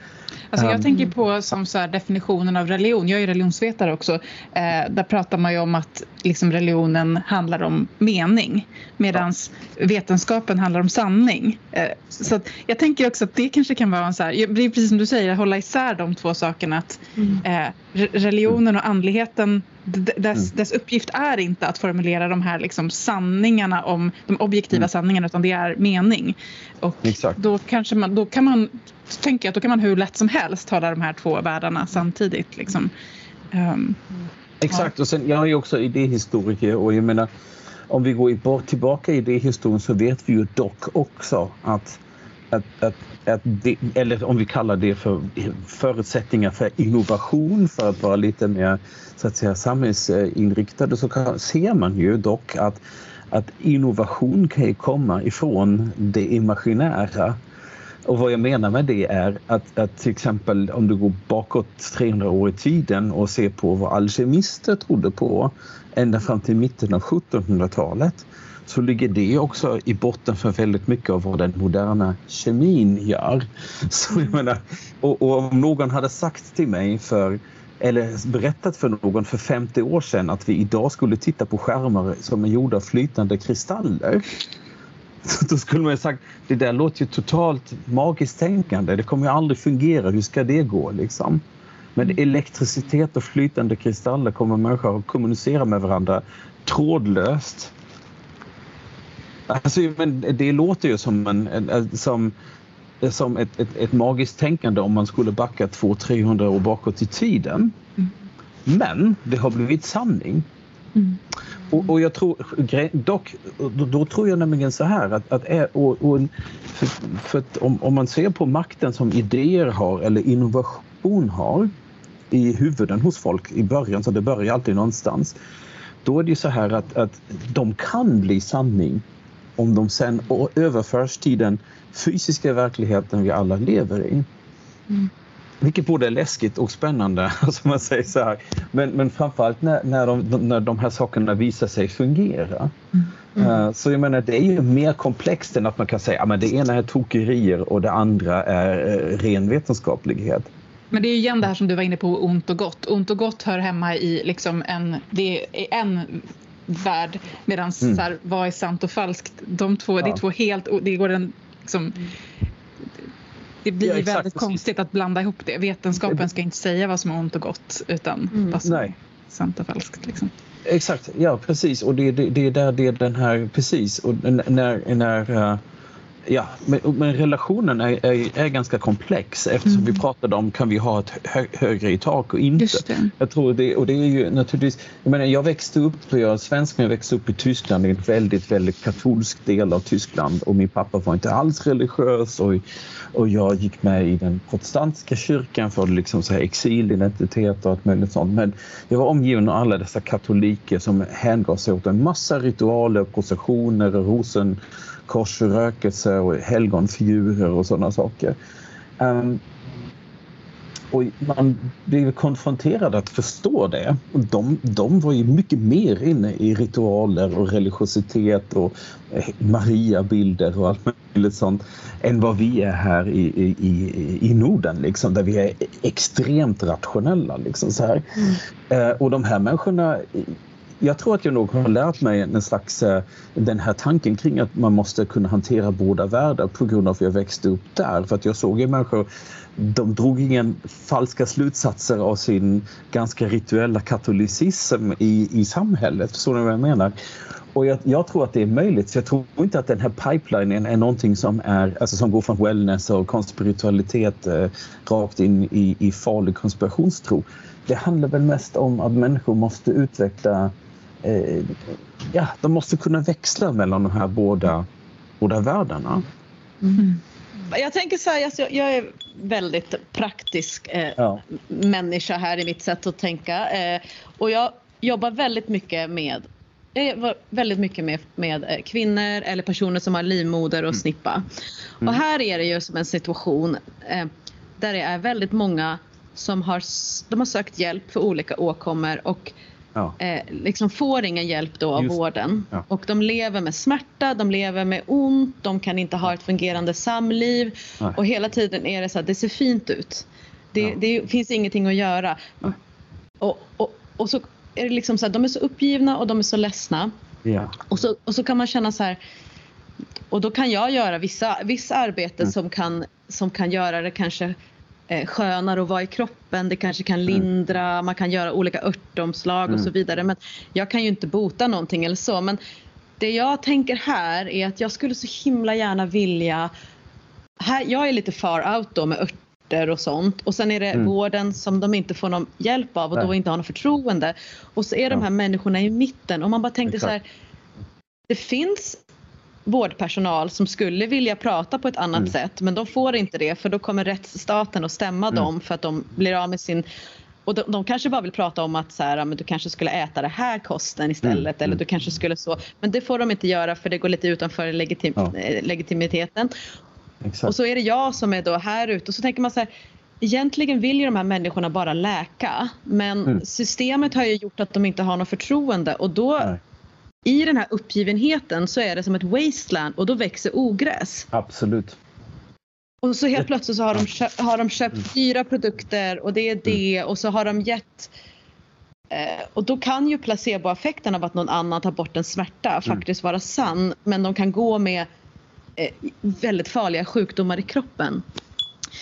Alltså jag Um, tänker på som så här definitionen av religion. Jag är religionsvetare också. Eh, där pratar man ju om att liksom religionen handlar om mening medan vetenskapen handlar om sanning. Eh, så att jag tänker också att det kanske kan vara en så här, det är precis som du säger, hålla isär de två sakerna. Att eh, re- religionen och andligheten, dess, dess uppgift är inte att formulera de här liksom sanningarna om de objektiva Mm. sanningarna utan det är mening. Och Exakt. då kanske man, då kan man, tänker jag att då kan man hur lätt som helst hålla de här två världarna samtidigt. Liksom. Ehm, Exakt, och sen jag är ju också idéhistoriker och jag menar om vi går bort- tillbaka i idéhistorien så vet vi ju dock också att, att, att, att det, eller om vi kallar det för förutsättningar för innovation för att vara lite mer så att säga samhällsinriktade så kan, ser man ju dock att, att innovation kan ju komma ifrån det imaginära. Och vad jag menar med det är att, att till exempel om du går bakåt 300 år i tiden och ser på vad alkemister trodde på ända fram till mitten av 1700-talet så ligger det också i botten för väldigt mycket av vad den moderna kemin gör. *laughs* Så jag menar, och, och om någon hade sagt till mig för eller berättat för någon för 50 år sedan att vi idag skulle titta på skärmar som är gjorda av flytande kristaller så *laughs* då skulle man ju sagt, det där låter ju totalt magiskt tänkande. Det kommer ju aldrig fungera. Hur ska det gå liksom? Men elektricitet och flytande kristaller kommer människor att kommunicera med varandra trådlöst. Alltså, men det låter ju som, en, en, som, som ett, ett, ett magiskt tänkande om man skulle backa 200-300 år bakåt i tiden. Men det har blivit sanning. Och, och jag tror, dock, då, då tror jag nämligen så här att, att och, och, för, för att om, om man ser på makten som idéer har eller innovation har i huvuden hos folk i början, så det börjar alltid någonstans. Då är det ju så här att, att de kan bli sanning om de sen överförs till den fysiska verkligheten vi alla lever i. Vilket både är läskigt och spännande, *laughs* alltså man säger så här. Men, men framförallt när, när, de, när de här sakerna visar sig fungera. Eh, Så jag menar, det är ju mer komplext än att man kan säga att det ena är tokerier och det andra är eh, ren vetenskaplighet. Men det är ju igen det här som du var inne på, ont och gott. Ont och gott hör hemma i liksom en, det är en värld medan Mm. så här, vad är sant och falskt? De två, Det Ja. är två helt... Det, går en, liksom, det blir Ja, exakt, väldigt precis. konstigt att blanda ihop det. Vetenskapen ska inte säga vad som är ont och gott utan Mm. vad som Nej. är sant och falskt. Liksom. Exakt, ja precis. Och det, det, det är där det är den här, precis. Och när, när eh, ja, men, men relationen är, är, är ganska komplex. Eftersom vi pratade om kan vi ha ett hö, högre i tak och inte. Jag tror det, och det är ju naturligtvis, jag menar jag växte upp, jag är svensk men jag växte upp i Tyskland, i en väldigt, väldigt katolsk del av Tyskland. Och min pappa var inte alls religiös. Och, och jag gick med i den protestantiska kyrkan för liksom så här exilidentitet och allt möjligt sånt. Men jag var omgiven av alla dessa katoliker som hängav sig åt en massa ritualer, processioner, rosenkorsrökelse och helgonfigurer och sådana saker. Ehm, och man blev konfronterad att förstå det. Och de, de var ju mycket mer inne i ritualer och religiositet och eh, Maria-bilder och allt möjligt sånt än vad vi är här i, i, i, Norden, liksom, där vi är extremt rationella. Liksom, så här. Eh, och de här människorna jag tror att jag nog har lärt mig en slags, eh, den här tanken kring att man måste kunna hantera båda världar på grund av att jag växte upp där. För att jag såg ju människor, de drog ingen falska slutsatser av sin ganska rituella katolicism i, i samhället. Förstår ni vad jag menar? Och jag, jag tror att det är möjligt. Så jag tror inte att den här pipelinen är någonting som, är, alltså som går från wellness och konspiritualitet eh, rakt in i, i farlig konspirationstro. Det handlar väl mest om att människor måste utveckla eh, ja, de måste kunna växla mellan de här båda, båda världarna. Jag tänker så här, alltså, jag, är väldigt praktisk eh, Ja. människa här i mitt sätt att tänka. Eh, och jag jobbar väldigt mycket med jag väldigt mycket med, med eh, kvinnor eller personer som har livmoder och snippa. Och här är det ju som en situation eh, där det är väldigt många som har, de har sökt hjälp för olika åkommor och Ja. eh, liksom får ingen hjälp då av Just vården. Ja. Och de lever med smärta, de lever med ont, de kan inte ha ett fungerande samliv. Nej. Och hela tiden är det så att det ser fint ut. Det, Ja. det finns ingenting att göra. Och, och, och så är det liksom så att de är så uppgivna och de är så ledsna. Och så, och så kan man känna så här. Och då kan jag göra vissa, vissa arbeten Mm. som, kan, som kan göra det kanske skönare att vara i kroppen. Det kanske kan lindra, man kan göra olika örtomslag och så Mm. vidare. Men jag kan ju inte bota någonting eller så. Men det jag tänker här är att jag skulle så himla gärna vilja här, jag är lite far out då med örter och sånt och sen är det Mm. vården som de inte får någon hjälp av och då Nej. inte har något förtroende. Och så är de Ja. här människorna i mitten och man bara tänkte så här. Exakt. Det finns vårdpersonal som skulle vilja prata på ett annat Mm. sätt men de får inte det för då kommer rättsstaten att stämma Mm. dem för att de blir av med sin och de, de kanske bara vill prata om att så här, men du kanske skulle äta det här kosten istället Mm, eller mm. du kanske skulle så. Men det får de inte göra för det går lite utanför legitim, Ja. eh, legitimiteten. Exakt. Och så är det jag som är då här ute och så tänker man så här Egentligen vill ju de här människorna bara läka men Mm. systemet har ju gjort att de inte har något förtroende och då Nej. I den här uppgivenheten så är det som ett wasteland och då växer ogräs. Absolut. Och så helt plötsligt så har de, köpt, har de köpt fyra produkter och det är det och så har de gett eh, och då kan ju placeboeffekten av att någon annan tar bort en smärta faktiskt vara sann men de kan gå med eh, väldigt farliga sjukdomar i kroppen.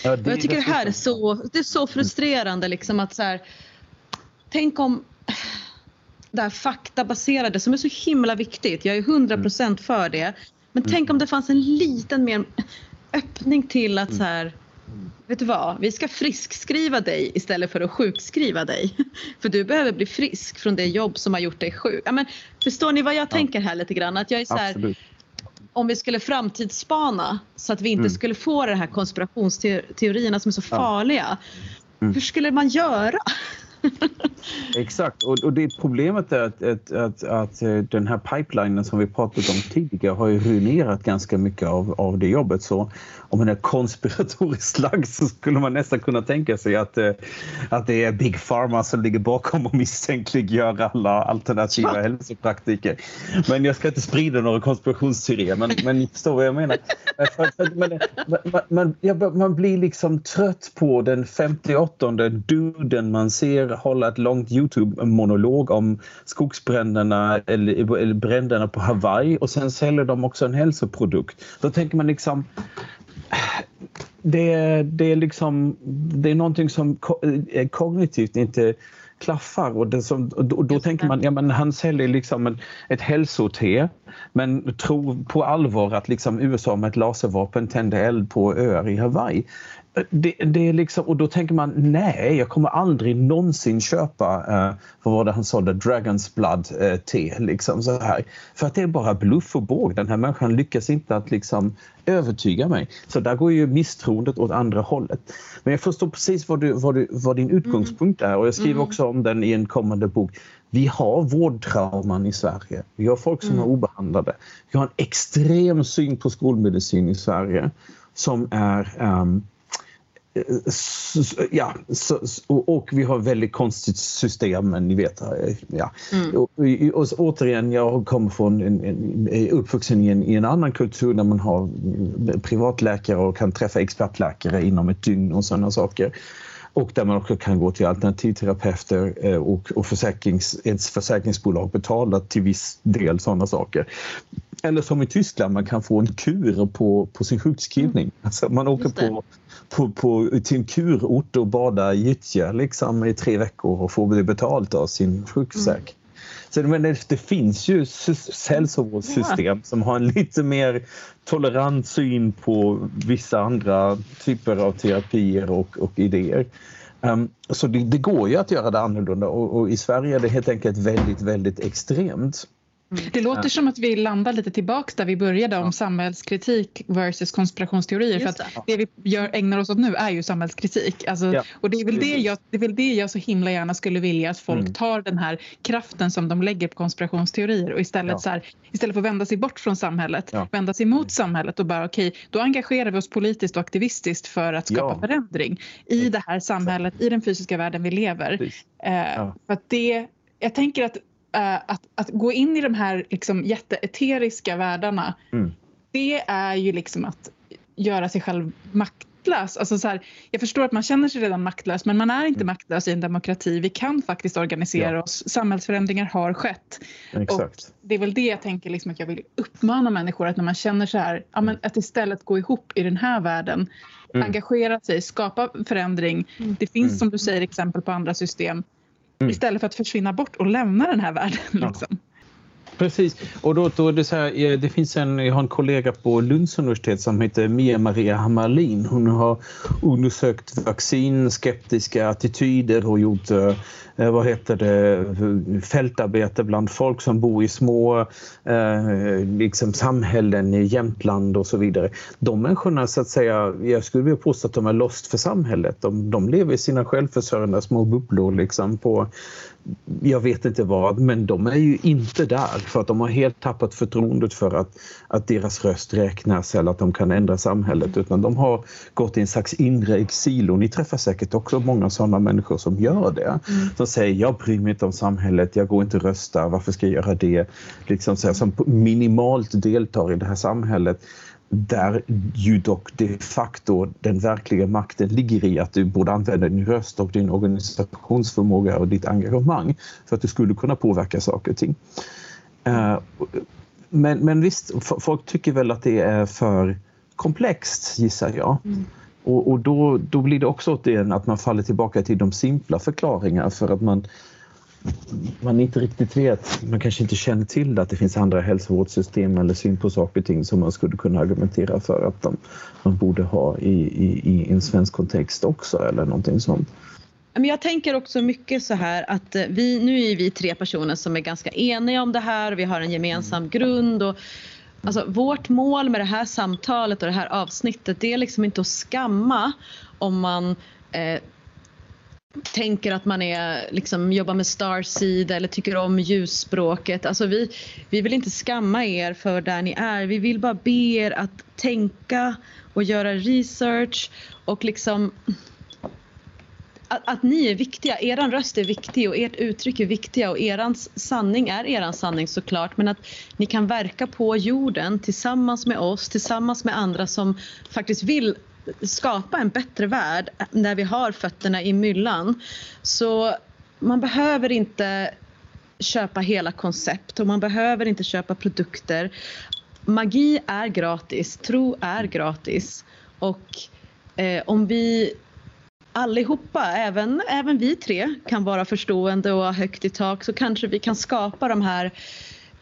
Ja, jag tycker det här är så, det är så frustrerande liksom att så här, tänk om det här faktabaserade som är så himla viktigt. Jag är 100% för det. Men tänk om det fanns en liten mer öppning till att så här, vet du vad, vi ska friskskriva dig istället för att sjukskriva dig. *laughs* För du behöver bli frisk från det jobb som har gjort dig sjuk. Ja, men, förstår ni vad jag tänker här lite grann? Att jag är så här, om vi skulle framtidsspana så att vi inte Mm. skulle få de här konspirationsteorierna som är så Ja. farliga. Mm. Hur skulle man göra? *laughs* *laughs* Exakt, och, och det problemet är att, att, att, att eh, den här pipelinen som vi pratat om tidigare har ju ruinerat ganska mycket av, av det jobbet. Så om man är konspiratoriskt lagd *laughs* så skulle man nästan kunna tänka sig att, eh, att det är Big Pharma som ligger bakom och misstänkliggör alla alternativa *laughs* hälsopraktiker. Men jag ska inte sprida några konspirationsteorier, men, men ni förstår vad jag menar. Men, man, man, man blir liksom trött på den 58 duden man ser hålla ett långt Youtube-monolog om skogsbränderna eller, eller bränderna på Hawaii och sen säljer de också en hälsoprodukt. Då tänker man liksom det, det är liksom det är någonting som eh, kognitivt inte klaffar och, det som, och då, då tänker man ja men han säljer liksom en, ett hälsote men tror på allvar att liksom USA med ett laservapen tände eld på öar i Hawaii. Det, det är liksom, och då tänker man nej, jag kommer aldrig någonsin köpa, eh, vad var det han sa, The Dragon's Blood eh, te. Liksom så här. För att det är bara bluff och båg. Den här människan lyckas inte att liksom övertyga mig. Så där går ju misstroendet åt andra hållet. Men jag förstår precis vad, du, vad, du, vad din utgångspunkt är och jag skriver också om den i en kommande bok. Vi har vårdtrauman i Sverige. Vi har folk som är obehandlade. Vi har en extrem syn på skolmedicin i Sverige som är s- Ja, så, s- och, vi har väldigt konstigt system, men ni vet. eh, Ja. Och, och, och, återigen, jag kommer från en, en, uppvuxen i en, i en annan kultur där man har mm, privatläkare och kan träffa expertläkare inom ett dygn och sådana saker. Och där man också kan gå till alternativterapeuter eh, och, och försäkrings, ett försäkringsbolag betalar till viss del sådana saker. Eller som i Tyskland, man kan få en kur på, på sin sjukskrivning. Alltså man åker på, på, på, till en kurort och badar i gyttja liksom, i tre veckor och får det betalt av sin sjukförsäkring. Så men det, det finns ju sys- hälsovårdssystem som har en lite mer tolerant syn på vissa andra typer av terapier och, och idéer. Um, så det, det går ju att göra det annorlunda och, och i Sverige är det helt enkelt väldigt, väldigt extremt. Det låter som att vi landar lite tillbaks där vi började om samhällskritik versus konspirationsteorier. För att det vi gör, ägnar oss åt nu är ju samhällskritik. Alltså, Ja. Och det är, väl det, jag, det är väl det jag så himla gärna skulle vilja att folk Mm. tar den här kraften som de lägger på konspirationsteorier och istället, Ja. så här, istället för att vända sig bort från samhället, Ja. vända sig mot samhället och bara okej, då engagerar vi oss politiskt och aktivistiskt för att skapa Ja. förändring i det här samhället, i den fysiska världen vi lever. Eh, Ja. För att det jag tänker att, att, att gå in i de här liksom jätteeteriska världarna, Mm. det är ju liksom att göra sig själv maktlös. Alltså så här, jag förstår att man känner sig redan maktlös men man är inte maktlös i en demokrati. Vi kan faktiskt organisera Mm. Ja. oss. Samhällsförändringar har skett. Exakt. Det är väl det jag tänker liksom att jag vill uppmana människor att när man känner så här, ja, men att istället gå ihop i den här världen, Mm. engagera sig, skapa förändring. Det finns Mm. som du säger exempel på andra system. Mm. Istället för att försvinna bort och lämna den här världen. Ja. Liksom. Precis. Och då, då är det så här, eh, det finns en, jag har en kollega på Lunds universitet som heter Mia Maria Hammarlin. Hon har undersökt vaccinskeptiska attityder och gjort eh, eh, vad heter det, fältarbete bland folk som bor i små eh, liksom samhällen i Jämtland och så vidare. De människorna så att säga, jag skulle vilja påstå att de är lost för samhället. De, de lever i sina självförsörjande små bubblor liksom på jag vet inte vad, men de är ju inte där för att de har helt tappat förtroendet för att, att deras röst räknas eller att de kan ändra samhället utan de har gått i en slags inre exil och ni träffar säkert också många sådana människor som gör det. Som säger jag bryr mig inte om samhället, jag går inte och röstar, varför ska jag göra det? Liksom så här, som minimalt deltar i det här samhället där ju dock de facto den verkliga makten ligger i att du borde använda din röst och din organisationsförmåga och ditt engagemang för att du skulle kunna påverka saker och ting. Eh, Men, men visst, folk tycker väl att det är för komplext gissar jag. Och, och då, då blir det också åt det att man faller tillbaka till de simpla förklaringar för att man man inte riktigt vet, man kanske inte känner till att det finns andra hälsovårdssystem eller syn på saker och ting som man skulle kunna argumentera för att de, man borde ha i, i, i en svensk kontext också eller någonting sånt. Men jag tänker också mycket så här att eh, vi, nu är vi tre personer som är ganska eniga om det här vi har en gemensam grund. Och, alltså, vårt mål med det här samtalet och det här avsnittet det är liksom inte att skamma om man eh, tänker att man är, liksom, jobbar med Starseed eller tycker om ljusspråket. Alltså vi, vi vill inte skamma er för där ni är. Vi vill bara be er att tänka och göra research och liksom att, att ni är viktiga, Er röst är viktig och ert uttryck är viktiga och er sanning är er sanning såklart men att ni kan verka på jorden tillsammans med oss, tillsammans med andra som faktiskt vill skapa en bättre värld när vi har fötterna i myllan. Så man behöver inte köpa hela koncept och man behöver inte köpa produkter. Magi är gratis, tro är gratis och eh, om vi allihopa, även, även vi tre, kan vara förstående och ha högt i tak så kanske vi kan skapa de här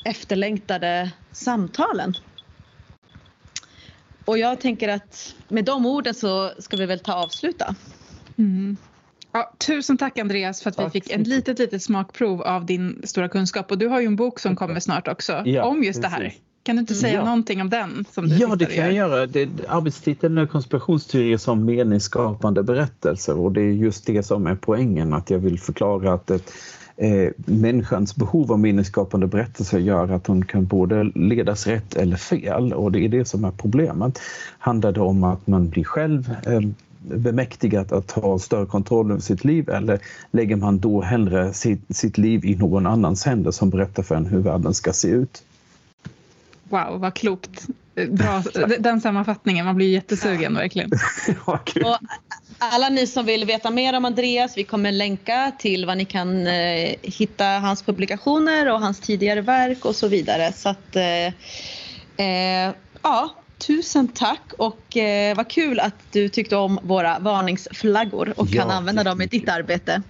efterlängtade samtalen. Och jag tänker att med de orden så ska vi väl ta avsluta. Mm. Ja, tusen tack Andreas för att vi fick en litet, litet smakprov av din stora kunskap. Och du har ju en bok som kommer snart också Ja, om just det här. precis. Kan du inte säga Ja. någonting om den? Som du Ja, det kan jag gör? göra. Det, arbetstiteln är konspirationsteorier som meningsskapande berättelser och det är just det som är poängen, att jag vill förklara att ett, eh, människans behov av minnesskapande berättelser gör att hon kan både ledas rätt eller fel och det är det som är problemet. Handlar det om att man blir själv eh, bemäktigad att ha större kontroll över sitt liv eller lägger man då hellre sitt, sitt liv i någon annans händer som berättar för en hur världen ska se ut? Wow, vad klokt. Bra, den sammanfattningen, man blir jättesugen verkligen. *laughs* Ja, kul. Och alla ni som vill veta mer om Andreas, vi kommer länka till vad ni kan eh, hitta hans publikationer och hans tidigare verk och så vidare. Så att, eh, eh, ja, tusen tack och eh, vad kul att du tyckte om våra varningsflaggor och kan Ja, använda dem i ditt arbete.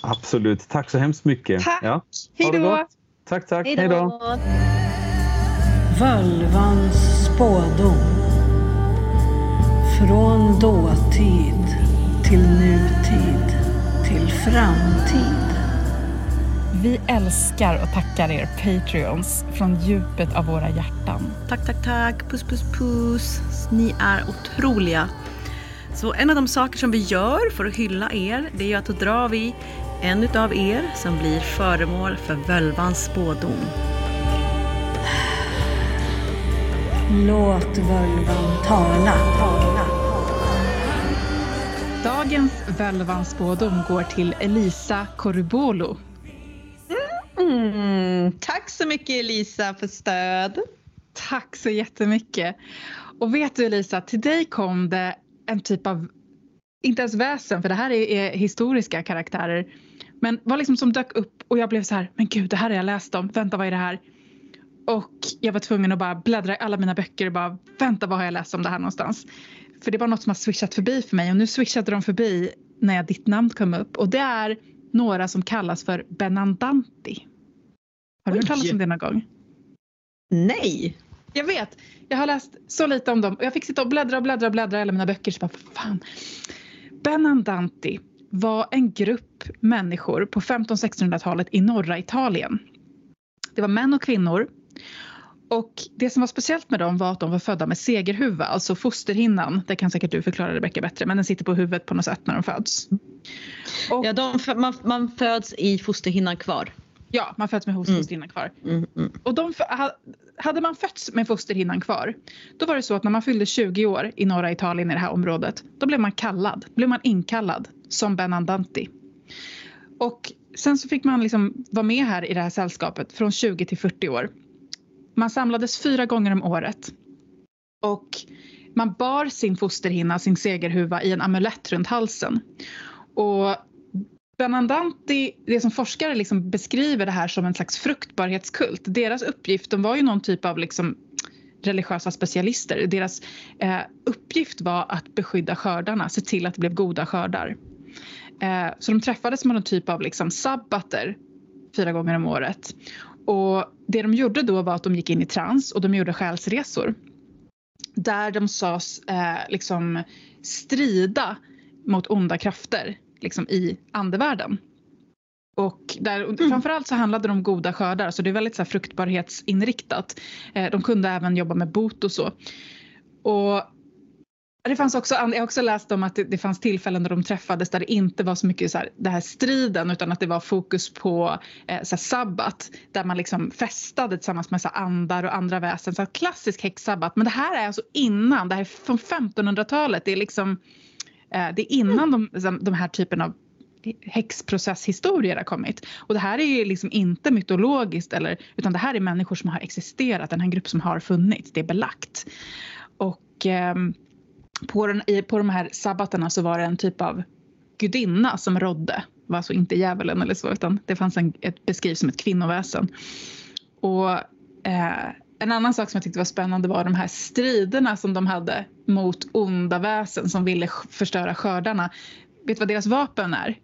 Absolut. Tack så hemskt mycket. Tack. Ja. Hej då. Tack, tack. Hej då. Völvans spådom. Från dåtid till nutid till framtid. Vi älskar och tackar er Patreons från djupet av våra hjärtan. Tack, tack, tack. Puss, puss, puss. Ni är otroliga. Så en av de saker som vi gör för att hylla er, det är att då drar vi en utav er som blir föremål för völvans spådom. Låt völvan tala. tala. Dagens Völvans spådom går till Elisa Korubolo. Mm, tack så mycket Elisa för stöd. Tack så jättemycket. Och vet du Elisa, till dig kom det en typ av, inte ens väsen för det här är, är historiska karaktärer. Men var liksom som dök upp och jag blev så här, men gud det här har jag läst om, vänta vad är det här? Och jag var tvungen att bara bläddra i alla mina böcker och bara vänta vad har jag läst om det här någonstans? För det var något som har swishat förbi för mig och nu swishade de förbi när ditt namn kom upp och det är några som kallas för Benandanti. Har du hört Oj. talas om det någon gång? Nej. Jag vet. Jag har läst så lite om dem och jag fick sitta och bläddra och bläddra och bläddra i alla mina böcker. Så bara, fan. Benandanti var en grupp människor på 1500-1600-talet i norra Italien. Det var män och kvinnor. Och det som var speciellt med dem var att de var födda med segerhuvud, alltså fosterhinnan. Det kan säkert du förklara Rebecka bättre, men den sitter på huvudet på något sätt när de föds. Och, Ja, de, man, man föds i fosterhinnan kvar. ja, man föds med fosterhinnan kvar. Mm, mm. Och de, hade man fötts med fosterhinnan kvar, då var det så att när man fyllde 20 år i norra Italien i det här området, då blev man kallad, blev man inkallad som Benandanti. Och sen så fick man liksom vara med här i det här sällskapet från 20 till 40 år. Man samlades fyra gånger om året. Och man bar sin fosterhinna, sin segerhuva, i en amulett runt halsen. Och Benandanti, det som forskare liksom beskriver det här som en slags fruktbarhetskult. Deras uppgift, de var ju någon typ av liksom religiösa specialister. Deras eh, uppgift var att beskydda skördarna, se till att det blev goda skördar. Eh, så de träffades med någon typ av liksom sabbater fyra gånger om året. Och det de gjorde då var att de gick in i trans och de gjorde själsresor. Där de sades eh, liksom strida mot onda krafter liksom i andevärlden. Och där, framförallt så handlade det om goda skördar så det är väldigt så här, fruktbarhetsinriktat. Eh, de kunde även jobba med bot och så. Och det fanns också, jag har också läst om att det, det fanns tillfällen där de träffades där det inte var så mycket så här, det här striden utan att det var fokus på eh, så här, sabbat där man liksom festade tillsammans med så här, andar och andra väsen. Så här, klassisk häxsabbat. Men det här är alltså innan, det här är från 1500-talet. Det är liksom eh, det är innan de, liksom, de här typen av häxprocesshistorier har kommit. Och det här är ju liksom inte mytologiskt eller, utan det här är människor som har existerat, en grupp som har funnits, det är belagt. Och ehm, på, den, i, på de här sabbaterna så var det en typ av gudinna som rådde. Det var alltså inte djävulen eller så utan det fanns en, ett beskrivs som ett kvinnoväsen. Och eh, en annan sak som jag tyckte var spännande var de här striderna som de hade mot onda väsen som ville förstöra skördarna. Vet du vad deras vapen är?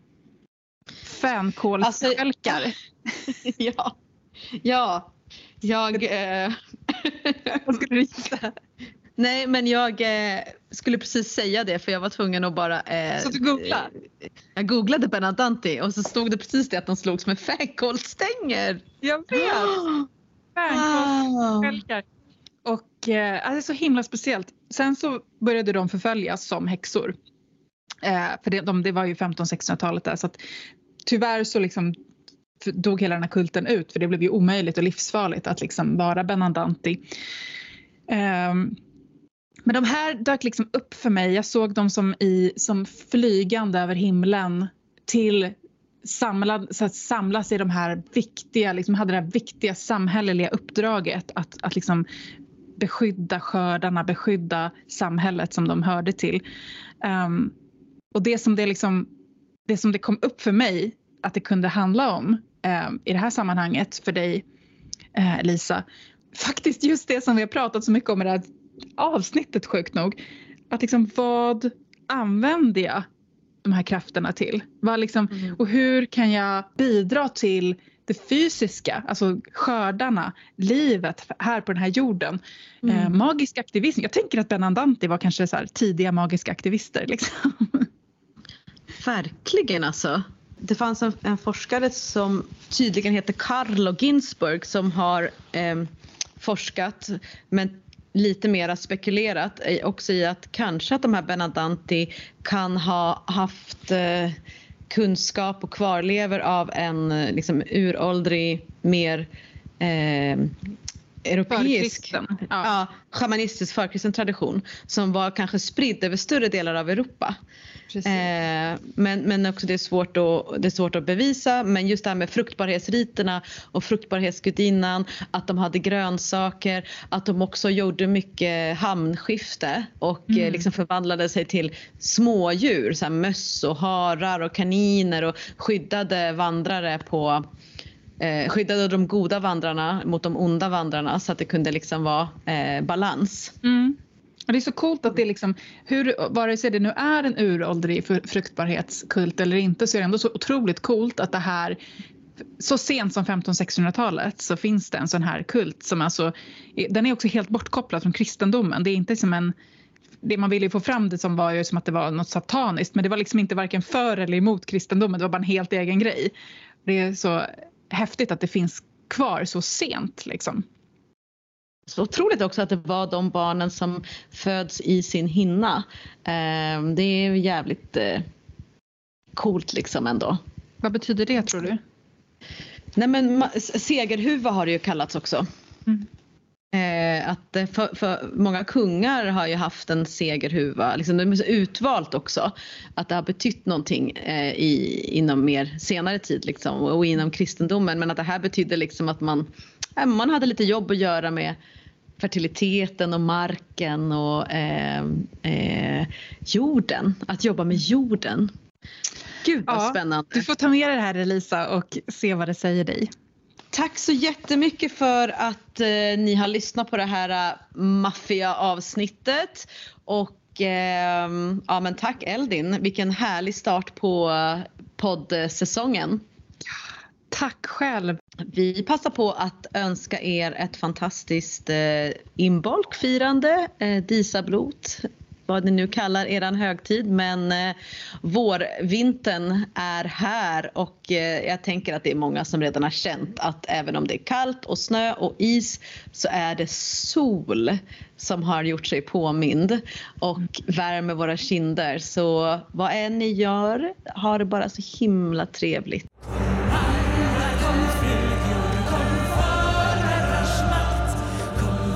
Fänkålsstjälkar. *laughs* ja. Ja. Jag... Eh... *laughs* Vad skulle du gissa? Nej, men jag eh, skulle precis säga det för jag var tvungen att bara... Eh, Så du googlade? eh, Jag googlade Benadanti och så stod det precis det att de slogs med fänkålsstänger. Jag vet! *gasps* Fänkålsstjälkar. Och eh, alltså, så himla speciellt. Sen så började de förföljas som häxor. Eh, för det, de, det var ju 1500-1600-talet där så att tyvärr så liksom dog hela den här kulten ut för det blev ju omöjligt och livsfarligt att liksom vara Benandanti. Ehm, men de här dök liksom upp för mig. Jag såg dem som, i, som flygande över himlen till samlad, så att samlas i de här viktiga, liksom hade det här viktiga samhälleliga uppdraget att, att liksom beskydda skördarna, beskydda samhället som de hörde till. Um, och det som det, liksom, det som det kom upp för mig att det kunde handla om ehm, i det här sammanhanget för dig eh, Lisa, faktiskt just det som vi har pratat så mycket om i det här avsnittet sjukt nog. Att liksom vad använder jag de här krafterna till? Vad liksom, och hur kan jag bidra till det fysiska, alltså skördarna, livet här på den här jorden. Eh, magisk aktivism. Jag tänker att Benandanti var kanske så tidiga magiska aktivister. Liksom. *laughs* Verkligen alltså. Det fanns en, en forskare som tydligen heter Carlo Ginzburg som har eh, forskat men lite mera spekulerat också i att kanske att de här Benadanti kan ha haft eh, kunskap och kvarlever av en eh, liksom, uråldrig mer eh, europeisk, ja. ja. shamanistisk förkristen tradition som var kanske spridd över större delar av Europa. Eh, men, men också det är, svårt att, det är svårt att bevisa. Men just det här med fruktbarhetsriterna och fruktbarhetsgudinnan, att de hade grönsaker, att de också gjorde mycket hamnskifte och eh, liksom förvandlade sig till smådjur, så här möss och harar och kaniner och skyddade vandrare på eh, skyddade de goda vandrarna mot de onda vandrarna så att det kunde liksom vara eh, balans. Mm. Och det är så coolt att det liksom, hur, vare sig det nu är en uråldrig fruktbarhetskult eller inte så är det ändå så otroligt coolt att det här så sent som 1500-1600-talet så finns det en sån här kult som alltså, den är också helt bortkopplad från kristendomen. Det är inte som en det man ville få fram det som var ju som att det var något sataniskt men det var liksom inte varken för eller emot kristendomen, det var bara en helt egen grej. Det är så häftigt att det finns kvar så sent liksom. Så otroligt också att det var de barnen som föds i sin hinna. Eh, det är jävligt eh, coolt liksom ändå. Vad betyder det tror du? Nej men segerhuva har det ju kallats också. Mm. Eh, att eh, för, för många kungar har ju haft en segerhuva, liksom, det är så utvalt också. Att det har betytt någonting eh, i, inom mer senare tid liksom, och inom kristendomen. Men att det här betydde liksom att man, man hade lite jobb att göra med fertiliteten och marken och eh, eh, jorden. Att jobba med jorden. Gud vad Ja, spännande. Du får ta med dig det här Elisa och se vad det säger dig. Tack så jättemycket för att eh, ni har lyssnat på det här uh, maffiga avsnittet. Och ehm, ja men tack Eldin, vilken härlig start på uh, poddsäsongen. Tack själv. Vi passar på att önska er ett fantastiskt eh, inbolkfirande, eh, Disablot, vad ni nu kallar eran högtid. Men eh, vårvintern är här och eh, jag tänker att det är många som redan har känt att även om det är kallt och snö och is så är det sol som har gjort sig påmind och värmer våra kinder. Så vad än ni gör, ha det bara så himla trevligt.